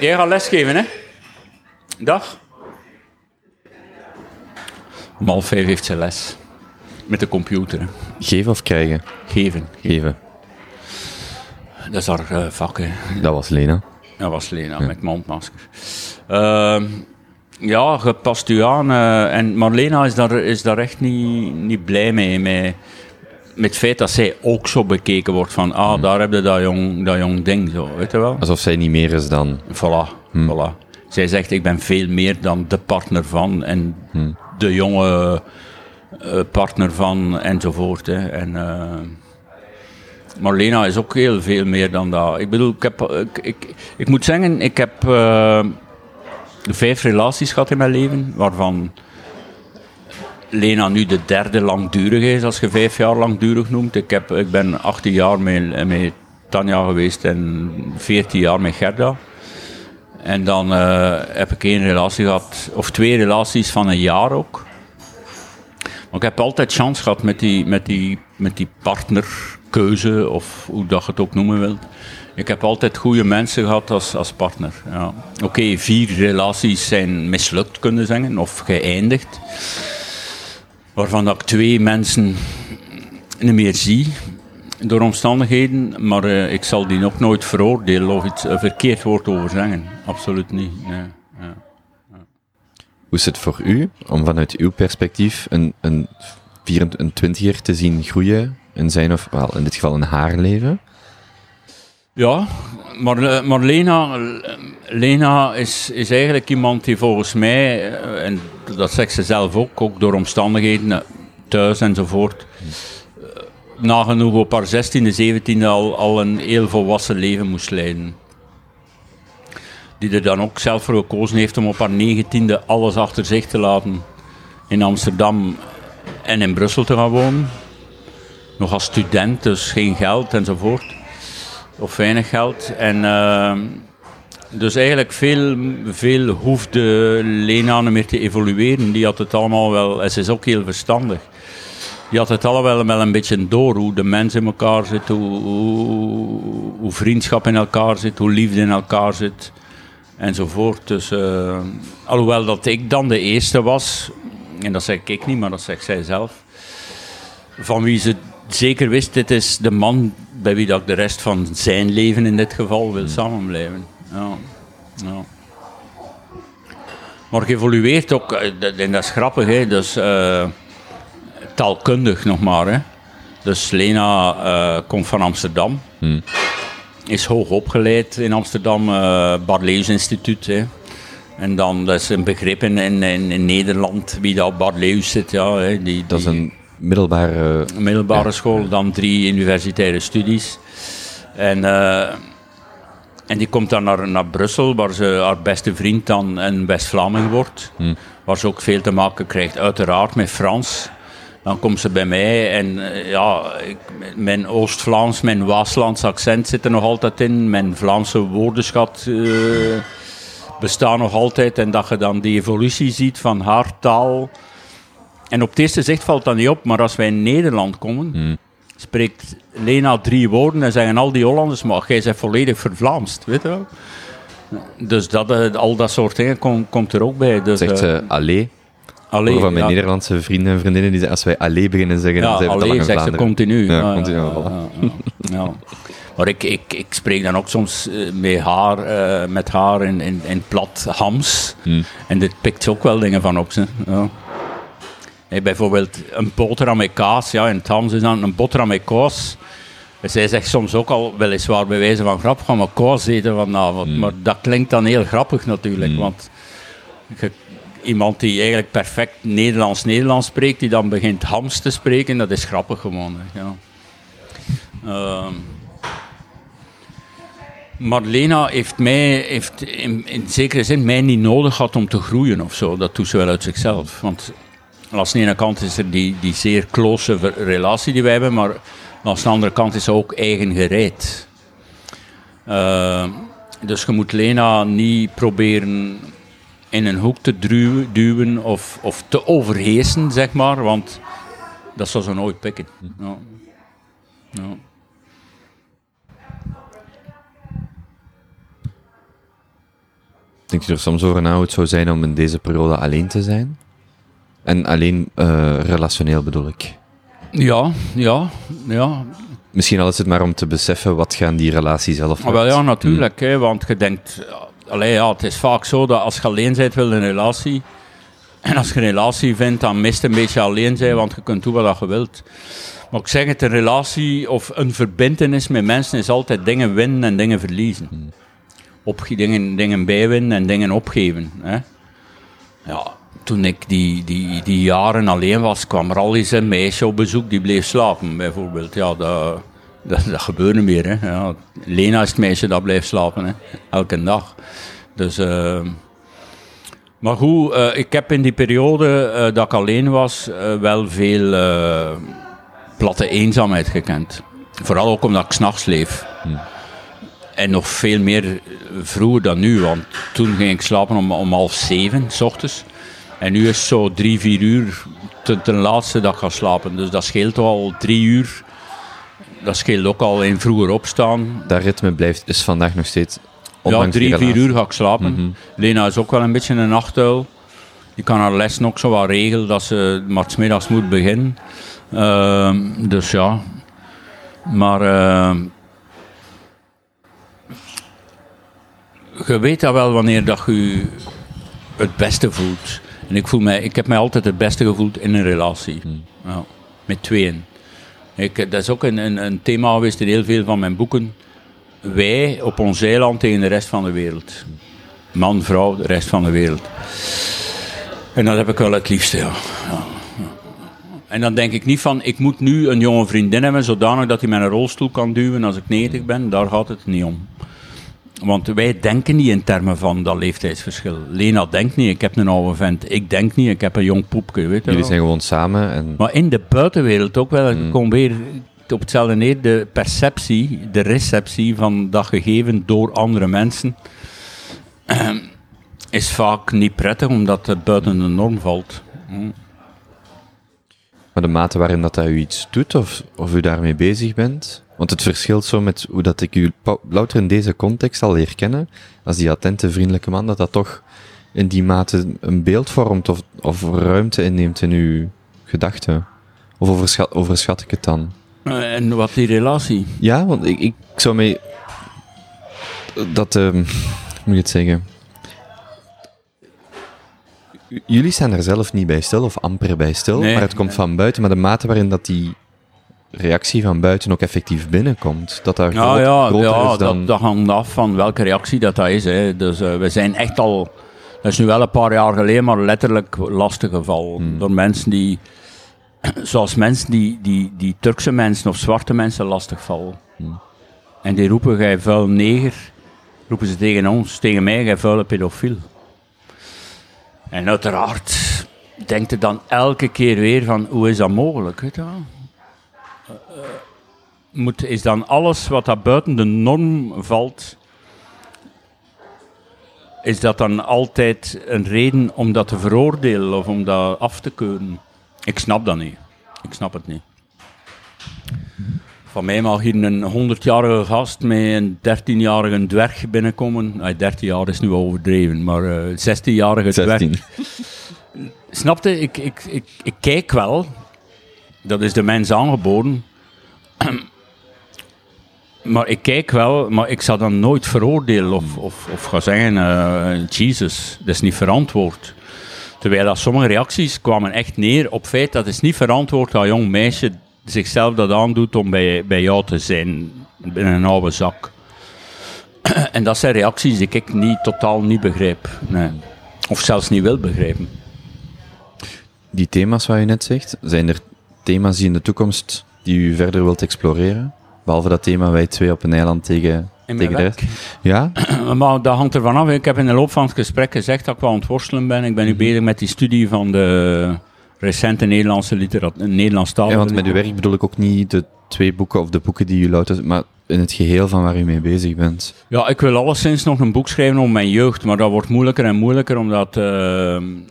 Speaker 4: Jij gaat lesgeven, hè? Dag. Om half vijf heeft ze les. Met de computer. hè.
Speaker 3: Geven of krijgen?
Speaker 4: Geven.
Speaker 3: Geven.
Speaker 4: Dat is haar eh, vak, hè.
Speaker 3: Dat was Lena.
Speaker 4: Dat was Lena met mondmasker. Ehm, ja, je past u aan. eh, en Marlena is daar, is daar echt niet, niet blij mee. Met, met het feit dat zij ook zo bekeken wordt van, ah, daar heb je dat jong, dat jong ding, zo, weet je wel?
Speaker 3: Alsof zij niet meer is dan...
Speaker 4: Voilà, voilà. Zij zegt, ik ben veel meer dan de partner van en de jonge eh, partner van enzovoort. Hè. En, eh, Marlena is ook heel veel meer dan dat. Ik bedoel, ik, heb, ik, ik, ik moet zeggen, ik heb vijf relaties gehad in mijn leven, waarvan Lena nu de derde langdurig is, als je vijf jaar langdurig noemt. Ik, heb, ik ben 18 jaar met, met Tanja geweest en 14 jaar met Gerda. En dan eh, heb ik één relatie gehad, of twee relaties van een jaar ook. Maar ik heb altijd chance gehad met die, met die, met die partnerkeuze, of hoe dat je het ook noemen wilt. Ik heb altijd goede mensen gehad als, als partner. Ja. Oké, vier relaties zijn mislukt, kunnen zeggen, of geëindigd. Waarvan ik twee mensen niet meer zie door omstandigheden, maar eh, ik zal die ook nooit veroordelen of iets een verkeerd woord over zeggen. Absoluut niet. Nee. Ja.
Speaker 3: Hoe is het voor u om vanuit uw perspectief een, een, 24 een 20er te zien groeien in zijn of, wel, in dit geval in haar leven?
Speaker 4: Ja, maar, eh, Lena, eh, Lena is, is eigenlijk iemand die volgens mij, eh, en dat zegt ze zelf ook, ook door omstandigheden thuis enzovoort, nagenoeg op haar 16e, 17e al, al een heel volwassen leven moest leiden. Die er dan ook zelf voor gekozen heeft om op haar 19e alles achter zich te laten in Amsterdam en in Brussel te gaan wonen. Nog als student, dus geen geld enzovoort of weinig geld. En uh, dus eigenlijk veel, veel hoefde Lena niet meer te evolueren. Die had het allemaal wel, en ze is ook heel verstandig. Die had het allemaal wel een beetje door hoe de mens in elkaar zit, hoe, hoe, vriendschap in elkaar zit, hoe liefde in elkaar zit enzovoort. Dus, uh, alhoewel dat ik dan de eerste was, en dat zeg ik niet, maar dat zegt zij zelf, van wie ze zeker wist, dit is de man bij wie dat ik de rest van zijn leven in dit geval wil samenblijven. Ja. Ja. Maar geëvolueerd ook, en dat is grappig, hè, dus, uh, taalkundig nog maar. Hè. Dus Lena uh, komt van Amsterdam,
Speaker 3: hmm.
Speaker 4: is hoog opgeleid in Amsterdam, uh, Barleus Instituut. Hè. En dan, dat is een begrip in, in, in Nederland, wie dat Barleus zit. Ja, hè, die, die,
Speaker 3: dat is een middelbare...
Speaker 4: middelbare ja. school, dan drie universitaire studies. En, uh, en die komt dan naar, naar Brussel, waar ze haar beste vriend dan een West-Vlaming wordt.
Speaker 3: Hmm.
Speaker 4: Waar ze ook veel te maken krijgt, uiteraard met Frans. Dan komt ze bij mij en uh, ja, ik, mijn Oost-Vlaams, mijn Waaslands accent zit er nog altijd in. Mijn Vlaamse woordenschat uh, bestaat nog altijd. En dat je dan die evolutie ziet van haar taal en op het eerste zicht valt dat niet op, maar als wij in Nederland komen,
Speaker 3: hmm.
Speaker 4: spreekt Lena drie woorden en zeggen al die Hollanders, maar jij bent volledig vervlaamst, weet je wel? Dus dat, al dat soort dingen kom, komt er ook bij. Dus,
Speaker 3: Zegt ze uh, allee?
Speaker 4: Allee,
Speaker 3: van mijn
Speaker 4: ja.
Speaker 3: Nederlandse vrienden en vriendinnen, die zeggen, als wij allee beginnen zeggen,
Speaker 4: ja,
Speaker 3: dan zijn we
Speaker 4: allee, zegt ze continu.
Speaker 3: Ja,
Speaker 4: Ja,
Speaker 3: continu, voilà.
Speaker 4: Maar ik, ik, ik spreek dan ook soms met haar, uh, met haar in, in, in plat Hams.
Speaker 3: Hmm.
Speaker 4: En dit pikt ze ook wel dingen van op. Ze. Ja. Hey, bijvoorbeeld een boterham met kaas. Ja, in het Hams is dan een boterham met kaas. Zij zegt soms ook al weliswaar bij wijze van grap, gaan we kaas eten vanavond.
Speaker 3: Hmm.
Speaker 4: Maar dat klinkt dan heel grappig natuurlijk.
Speaker 3: Mm.
Speaker 4: Want je, iemand die eigenlijk perfect Nederlands-Nederlands spreekt, die dan begint Hams te spreken, dat is grappig gewoon. Hè. Ja. Uh, Marlena heeft mij, heeft in, in zekere zin mij niet nodig gehad om te groeien of zo. Dat doet ze wel uit zichzelf. Want aan de ene kant is er die, die zeer close relatie die wij hebben, maar aan de andere kant is ze ook eigen gereid. Uh, dus je moet Lena niet proberen in een hoek te duwen, duwen of, of te overheersen, zeg maar, want dat zal ze nooit pikken. Ja.
Speaker 3: Denk je er soms over na hoe het zou zijn om in deze periode alleen te zijn? En alleen uh, relationeel bedoel ik.
Speaker 4: Ja, ja, ja.
Speaker 3: Misschien al is het maar om te beseffen wat gaan die relaties zelf
Speaker 4: Ah, wel ja, natuurlijk. Hmm. Hè, want je denkt, allee, ja, het is vaak zo dat als je alleen bent, wil je een relatie. En als je een relatie vindt, dan mist een beetje alleen zijn, want je kunt doen wat je wilt. Maar ik zeg het, een relatie of een verbindenis met mensen is altijd dingen winnen en dingen verliezen. Op, dingen, dingen bijwinnen en dingen opgeven. Hè. Ja, toen ik die, die, die jaren alleen was, kwam er al eens een meisje op bezoek die bleef slapen, bijvoorbeeld. Ja, dat, dat, dat gebeurde meer. Hè. Ja, Lena is het meisje dat blijft slapen, hè. elke dag. Dus, eh, maar goed, eh, ik heb in die periode eh, dat ik alleen was, eh, wel veel platte eenzaamheid gekend. Vooral ook omdat ik s'nachts leef. En nog veel meer vroeger dan nu, want toen ging ik slapen om, om half zeven, s ochtends. En nu is het zo drie, vier uur ten, ten laatste dat ik ga slapen. Dus dat scheelt al drie uur. Dat scheelt ook al in vroeger opstaan.
Speaker 3: Dat ritme blijft, is vandaag nog steeds.
Speaker 4: Ja, drie, vier uur ga ik slapen. Lena is ook wel een beetje een nachtuil. Die kan haar lessen ook zo wat regelen dat ze maar 's middags moet beginnen. Ehm, dus ja. Maar ehm, je weet dat wel wanneer dat je je het beste voelt. En ik, voel mij, ik heb mij altijd het beste gevoeld in een relatie. Ja, met tweeën. Ik, dat is ook een, een, een thema geweest in heel veel van mijn boeken. Wij op ons eiland tegen de rest van de wereld. Man, vrouw, de rest van de wereld. En dat heb ik wel het liefste, ja. En dan denk ik niet van, ik moet nu een jonge vriendin hebben, zodanig dat hij een rolstoel kan duwen als ik 90 ben. Daar gaat het niet om. Want wij denken niet in termen van dat leeftijdsverschil. Lena denkt niet, ik heb een oude vent. Ik denk niet, ik heb een jong poepje, weet
Speaker 3: Jullie
Speaker 4: wel.
Speaker 3: zijn gewoon samen en
Speaker 4: Maar in de buitenwereld ook wel. Ik kom weer op hetzelfde neer. De perceptie, de receptie van dat gegeven door andere mensen is vaak niet prettig, omdat het buiten de norm valt. Hm.
Speaker 3: Maar de mate waarin dat, dat u iets doet, of, of u daarmee bezig bent. Want het verschilt zo met hoe dat ik u louter in deze context al leer kennen, als die attente, vriendelijke man, dat dat toch in die mate een beeld vormt of, of ruimte inneemt in uw gedachten. Of overschat, overschat ik het dan?
Speaker 4: Eh, En wat die relatie?
Speaker 3: Ja, want ik, ik zou mij... Dat, ehm, hoe moet je het zeggen? Jullie staan er zelf niet bij stil, of amper bij stil,
Speaker 4: Nee.
Speaker 3: maar het komt van buiten. Maar de mate waarin dat die reactie van buiten ook effectief binnenkomt, dat dat
Speaker 4: Ja,
Speaker 3: groot-
Speaker 4: ja,
Speaker 3: is dan...
Speaker 4: dat, dat hangt af van welke reactie dat, dat is. Hè. Dus eh, we zijn echt al, dat is nu wel een paar jaar geleden, maar letterlijk lastiggevallen. Door mensen die, zoals mensen die, die, die Turkse mensen of zwarte mensen lastigvallen. En die roepen, gij vuil neger, roepen ze tegen ons, tegen mij, gij vuile pedofiel. En uiteraard denkt je dan elke keer weer van, hoe is dat mogelijk? Weet je wel? Moet, is dan alles wat daar buiten de norm valt, is dat dan altijd een reden om dat te veroordelen of om dat af te keuren? Ik snap dat niet. Ik snap het niet. Van mij mag hier een 100-jarige gast met een 13-jarige dwerg binnenkomen. Nee, 13 jaar is nu overdreven, maar eh 16-jarige dwerg.
Speaker 3: 16.
Speaker 4: Snapte? Ik, ik, ik, ik kijk wel. Dat is de mens aangeboden. maar ik kijk wel, maar ik zal dan nooit veroordelen of, of, of gaan zeggen, eh Jesus, dat is niet verantwoord. Terwijl dat sommige reacties kwamen echt neer op feit dat is niet verantwoord dat een jong meisje zichzelf dat aandoet om bij, bij jou te zijn, in een oude zak. en dat zijn reacties die ik niet, totaal niet begrijp. Nee. Of zelfs niet wil begrijpen.
Speaker 3: Die thema's wat je net zegt, zijn er thema's die in de toekomst die u verder wilt exploreren? Behalve dat thema wij twee op een eiland tegen, tegen de rest. Ja?
Speaker 4: Maar dat hangt ervan af. Ik heb in de loop van het gesprek gezegd dat ik wel aan het worstelen ben. Ik ben nu bezig met die studie van de recente Nederlandse literatuur, Nederlandstalige
Speaker 3: ja, want met uw werk bedoel ik ook niet de twee boeken of de boeken die u louter, maar in het geheel van waar u mee bezig bent.
Speaker 4: Ja, ik wil alleszins nog een boek schrijven over mijn jeugd, maar dat wordt moeilijker en moeilijker omdat eh,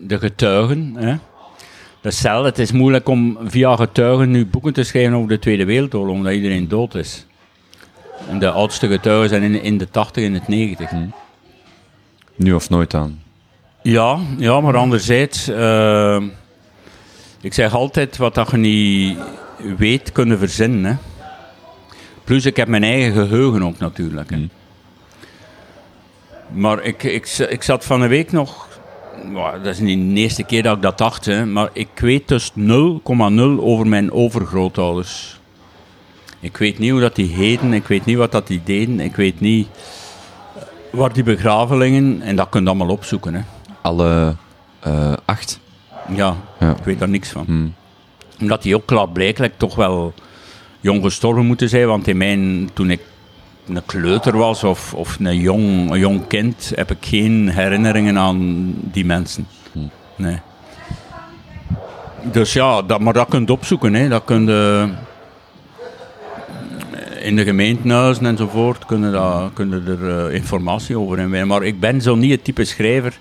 Speaker 4: de getuigen. Hè, Hetzelfde, het is moeilijk om via getuigen nu boeken te schrijven over de Tweede Wereldoorlog, omdat iedereen dood is. En de oudste getuigen zijn in, in de 80 en de 90.
Speaker 3: Nu of nooit aan.
Speaker 4: Ja, ja maar anderzijds, eh, ik zeg altijd wat dat je niet weet, kunnen verzinnen. Hè. Plus, ik heb mijn eigen geheugen ook natuurlijk. Hè. Maar ik, ik, ik zat van een week nog... dat is niet de eerste keer dat ik dat dacht, hè, maar ik weet dus 0,0 over mijn overgrootouders. Ik weet niet hoe dat die heten, ik weet niet wat dat die deden, ik weet niet waar die begraven liggen. En dat kun je allemaal opzoeken. Hè.
Speaker 3: Alle eh, acht.
Speaker 4: Ja,
Speaker 3: Ja.
Speaker 4: ik weet daar niks van.
Speaker 3: Hmm.
Speaker 4: Omdat die ook klaarblijkelijk toch wel jong gestorven moeten zijn. Want in mijn, toen ik een kleuter was of, of een, jong, een jong kind, heb ik geen herinneringen aan die mensen. Nee. Dus ja, dat, maar dat kun je opzoeken. Hè. Dat kun je in de gemeentehuizen enzovoort kunnen, dat, kunnen er eh, informatie over hebben. Maar ik ben zo niet het type schrijver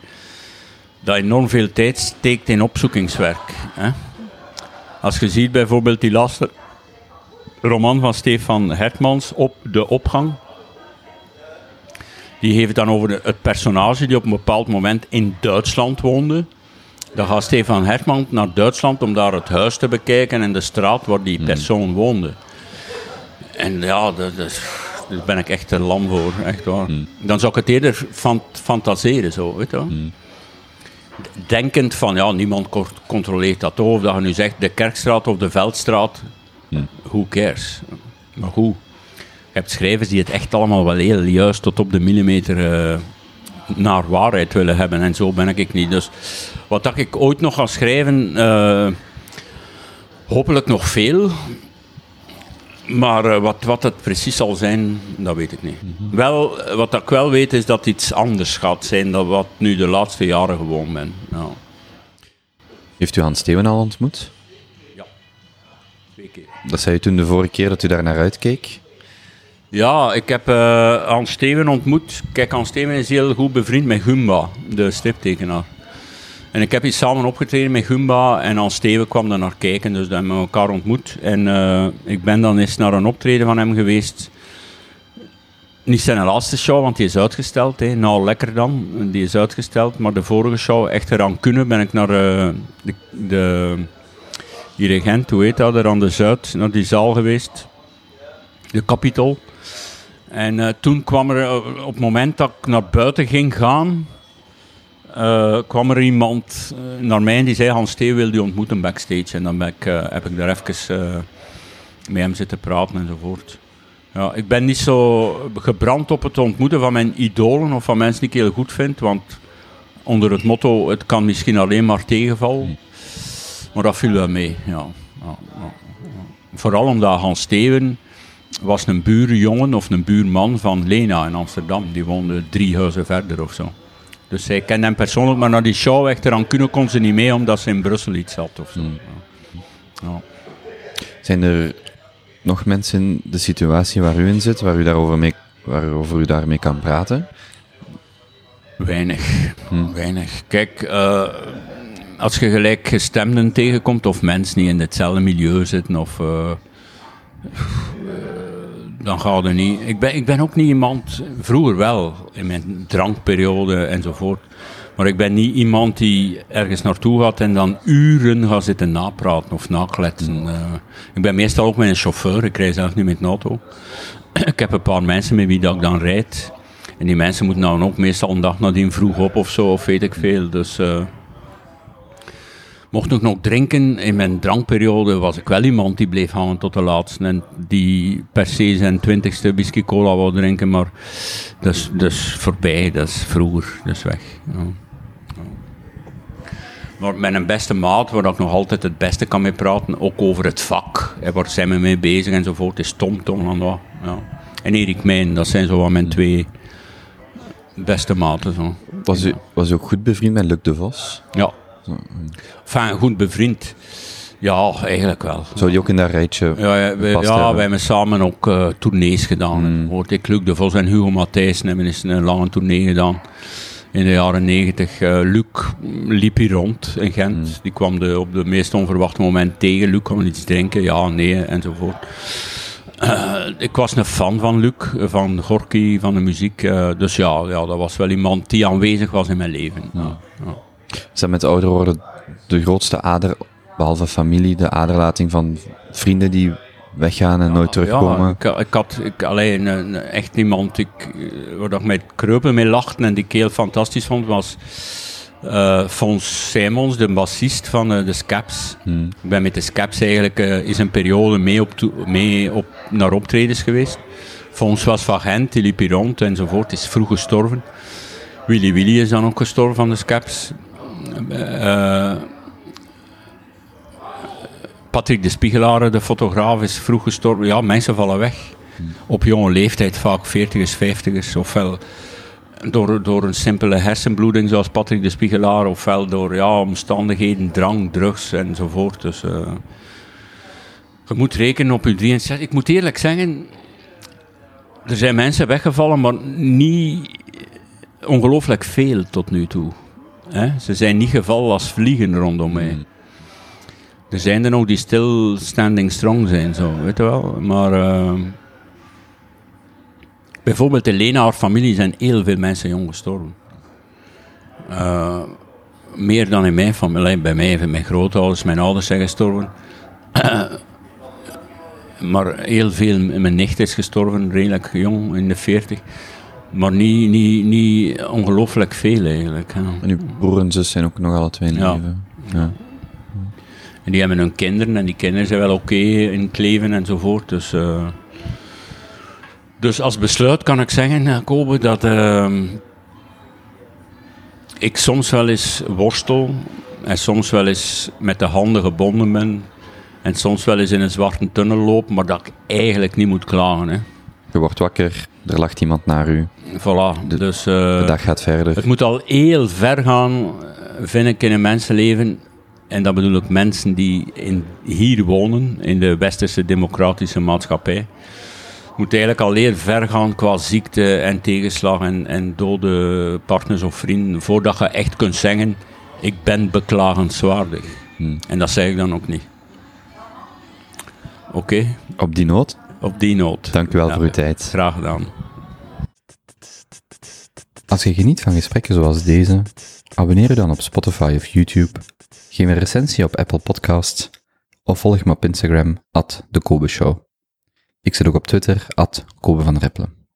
Speaker 4: dat enorm veel tijd steekt in opzoekingswerk. Hè. Als je ziet bijvoorbeeld die laatste roman van Stefan Hertmans, op De Opgang. Die heeft het dan over het personage die op een bepaald moment in Duitsland woonde. Dan gaat Stefan Hertman naar Duitsland om daar het huis te bekijken en de straat waar die persoon woonde. En ja, dat, dat, daar ben ik echt te lam voor, echt waar. Dan zou ik het eerder fan, fantaseren, zo, weet je wel. Denkend van, ja, niemand co- controleert dat. Of dat je nu zegt, de Kerkstraat of de Veldstraat, who cares? Maar goed, je hebt schrijvers die het echt allemaal wel heel juist tot op de millimeter eh, naar waarheid willen hebben. En zo ben ik niet. Dus wat dat ik ooit nog ga schrijven, eh, hopelijk nog veel. Maar eh, wat, wat het precies zal zijn, dat weet ik niet. Wel, eh, wat ik wel weet is dat het iets anders gaat zijn dan wat nu de laatste jaren gewoon ben. Ja.
Speaker 3: Heeft u Hans Steven al ontmoet? Dat zei u toen de vorige keer dat u daar naar uitkeek.
Speaker 4: Ja, ik heb eh Hans Steven ontmoet. Kijk, Hans Steven is heel goed bevriend met Gumba, de striptekenaar. En ik heb iets samen opgetreden met Gumba en Hans Steven kwam daar naar kijken, dus dat hebben we elkaar ontmoet. En eh, ik ben dan eens naar een optreden van hem geweest. Niet zijn laatste show, want die is uitgesteld. Hè. Nou, lekker dan, die is uitgesteld. Maar de vorige show, echt eraan kunnen, ben ik naar eh, de, de dirigent, hoe heet dat, er aan de Zuid, naar die zaal geweest. De Capitol. En eh, toen kwam er, eh, op het moment dat ik naar buiten ging gaan, eh, kwam er iemand naar mij en die zei: Hans Theo wil die ontmoeten backstage. En dan ben ik, heb ik daar even met hem zitten praten enzovoort. Ja, ik ben niet zo gebrand op het ontmoeten van mijn idolen of van mensen die ik heel goed vind, want onder het motto: het kan misschien alleen maar tegenvallen. Maar dat viel wel mee. Ja. Ja. Vooral omdat Hans Steven was een buurjongen of een buurman van Lena in Amsterdam. Die woonde drie huizen verder of zo. Dus zij kende hem persoonlijk, maar naar die show echt eraan kunnen kon ze niet mee, omdat ze in Brussel iets had of zo. Ja. Ja.
Speaker 3: Zijn er nog mensen in de situatie waar u in zit, waar u daarover mee, waarover u daarmee kan praten?
Speaker 4: Weinig, weinig. Kijk, eh, als je gelijkgestemden tegenkomt of mensen die in hetzelfde milieu zitten, of, eh, dan gaat het niet. Ik ben, ik ben ook niet iemand, vroeger wel, in mijn drankperiode enzovoort, maar ik ben niet iemand die ergens naartoe gaat en dan uren gaat zitten napraten of nakletsen. Eh, ik ben meestal ook met een chauffeur, ik rij zelf niet met een auto. ik heb een paar mensen met wie dat ik dan rijd. En die mensen moeten dan ook meestal een dag nadien vroeg op of zo, of weet ik veel. Dus mocht ik nog drinken, in mijn drankperiode was ik wel iemand die bleef hangen tot de laatste. En die per se zijn twintigste whisky cola wou drinken, maar dat is, dat is voorbij, dat is vroeger, dat is weg. Ja. Maar met een beste maat, waar ik nog altijd het beste kan mee praten, ook over het vak, waar zijn we mee bezig enzovoort, is Tom Tom en dat. Ja. En Erik Mijn, dat zijn zo wat mijn twee beste maten. Zo.
Speaker 3: Was u, was u ook goed bevriend met Luc de Vos?
Speaker 4: Ja. Enfin, goed bevriend. Ja, eigenlijk wel.
Speaker 3: Zou die ook in dat rijtje
Speaker 4: Ja, ja, wij, ja,
Speaker 3: hebben?
Speaker 4: wij hebben samen ook eh, tournees gedaan. Hoort ik, Luc de Vos en Hugo Matthijssen hebben eens een lange tournee gedaan. In de jaren negentig. Eh, Luc liep hier rond in Gent. Die kwam de, op de meest onverwachte moment tegen. Luc kon iets drinken, ja, nee, enzovoort. Eh, ik was een fan van Luc, van Gorky, van de muziek. dus ja, ja, dat was wel iemand die aanwezig was in mijn leven. Ja, ja.
Speaker 3: Is dat met ouder worden de grootste ader, behalve familie, de aderlating van vrienden die weggaan en nooit terugkomen.
Speaker 4: Ja, ik, ik had ik, alleen een, echt iemand ik, eh, waar ik met kreupen mee lachte en die ik heel fantastisch vond, was eh Fons Simons, de bassist van eh, de Scaps.
Speaker 3: Hmm.
Speaker 4: Ik ben met de Scaps eigenlijk eh, is een periode mee, op, mee op, naar optredens geweest. Fons was van Gent, die liep hier rond enzovoort, is vroeg gestorven. Willy Willy is dan ook gestorven van de Scaps. Eh, Patrick de Spiegelaar, de fotograaf, is vroeg gestorven. Ja, mensen vallen weg. Op jonge leeftijd, vaak 40ers, 50ers. Ofwel door, door een simpele hersenbloeding zoals Patrick de Spiegelaar, ofwel door ja, omstandigheden, drang, drugs enzovoort. Dus eh, je moet rekenen op je 63. Ik moet eerlijk zeggen, er zijn mensen weggevallen, maar niet ongelooflijk veel tot nu toe. Hè? Ze zijn niet gevallen als vliegen rondom mij. Er zijn er nog die stil standing strong zijn, zo, weet je wel. Maar eh, bijvoorbeeld in Lena, haar familie, zijn heel veel mensen jong gestorven. Eh, meer dan in mijn familie. Bij mij, bij mijn grootouders, mijn ouders zijn gestorven. maar heel veel, mijn nicht is gestorven, redelijk jong, in de 40. Maar niet, niet, niet ongelooflijk veel eigenlijk. hè.
Speaker 3: En uw broer en zus zijn ook nog alle twee in
Speaker 4: Ja.
Speaker 3: leven. Ja.
Speaker 4: En die hebben hun kinderen en die kinderen zijn wel oké in het leven enzovoort. Dus, eh, dus als besluit kan ik zeggen, eh, Kobe, dat ehm, ik soms wel eens worstel en soms wel eens met de handen gebonden ben en soms wel eens in een zwarte tunnel loop, maar dat ik eigenlijk niet moet klagen. Hè.
Speaker 3: Je wordt wakker, er lacht iemand naar u,
Speaker 4: Voilà.
Speaker 3: De-
Speaker 4: dus, eh,
Speaker 3: de dag gaat verder.
Speaker 4: het moet al heel ver gaan, eh, vind ik, in een mensenleven. En dat bedoel ik mensen die in, hier wonen, in de westerse democratische maatschappij. Het moet eigenlijk al heel ver gaan qua ziekte en tegenslag en, en dode partners of vrienden, voordat je echt kunt zeggen, ik ben beklagenswaardig.
Speaker 3: Hmm.
Speaker 4: En dat zeg ik dan ook niet. Oké,
Speaker 3: Op die noot,
Speaker 4: op die noot.
Speaker 3: dank u wel
Speaker 4: Ja,
Speaker 3: voor uw tijd.
Speaker 4: Graag gedaan.
Speaker 3: Als je geniet van gesprekken zoals deze, abonneer je dan op Spotify of YouTube, geef een recensie op Apple Podcasts of volg me op Instagram, at de Kobe Show. Ik zit ook op Twitter, at Kobe van Reppelen.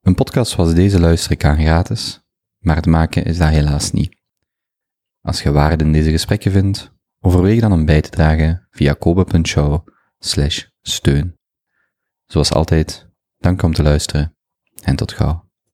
Speaker 3: Een podcast zoals deze luister ik aan gratis, maar het maken is dat helaas niet. Als je waarde in deze gesprekken vindt, overweeg dan om bij te dragen via kobe.show slash steun. Zoals altijd, dank om te luisteren en tot gauw.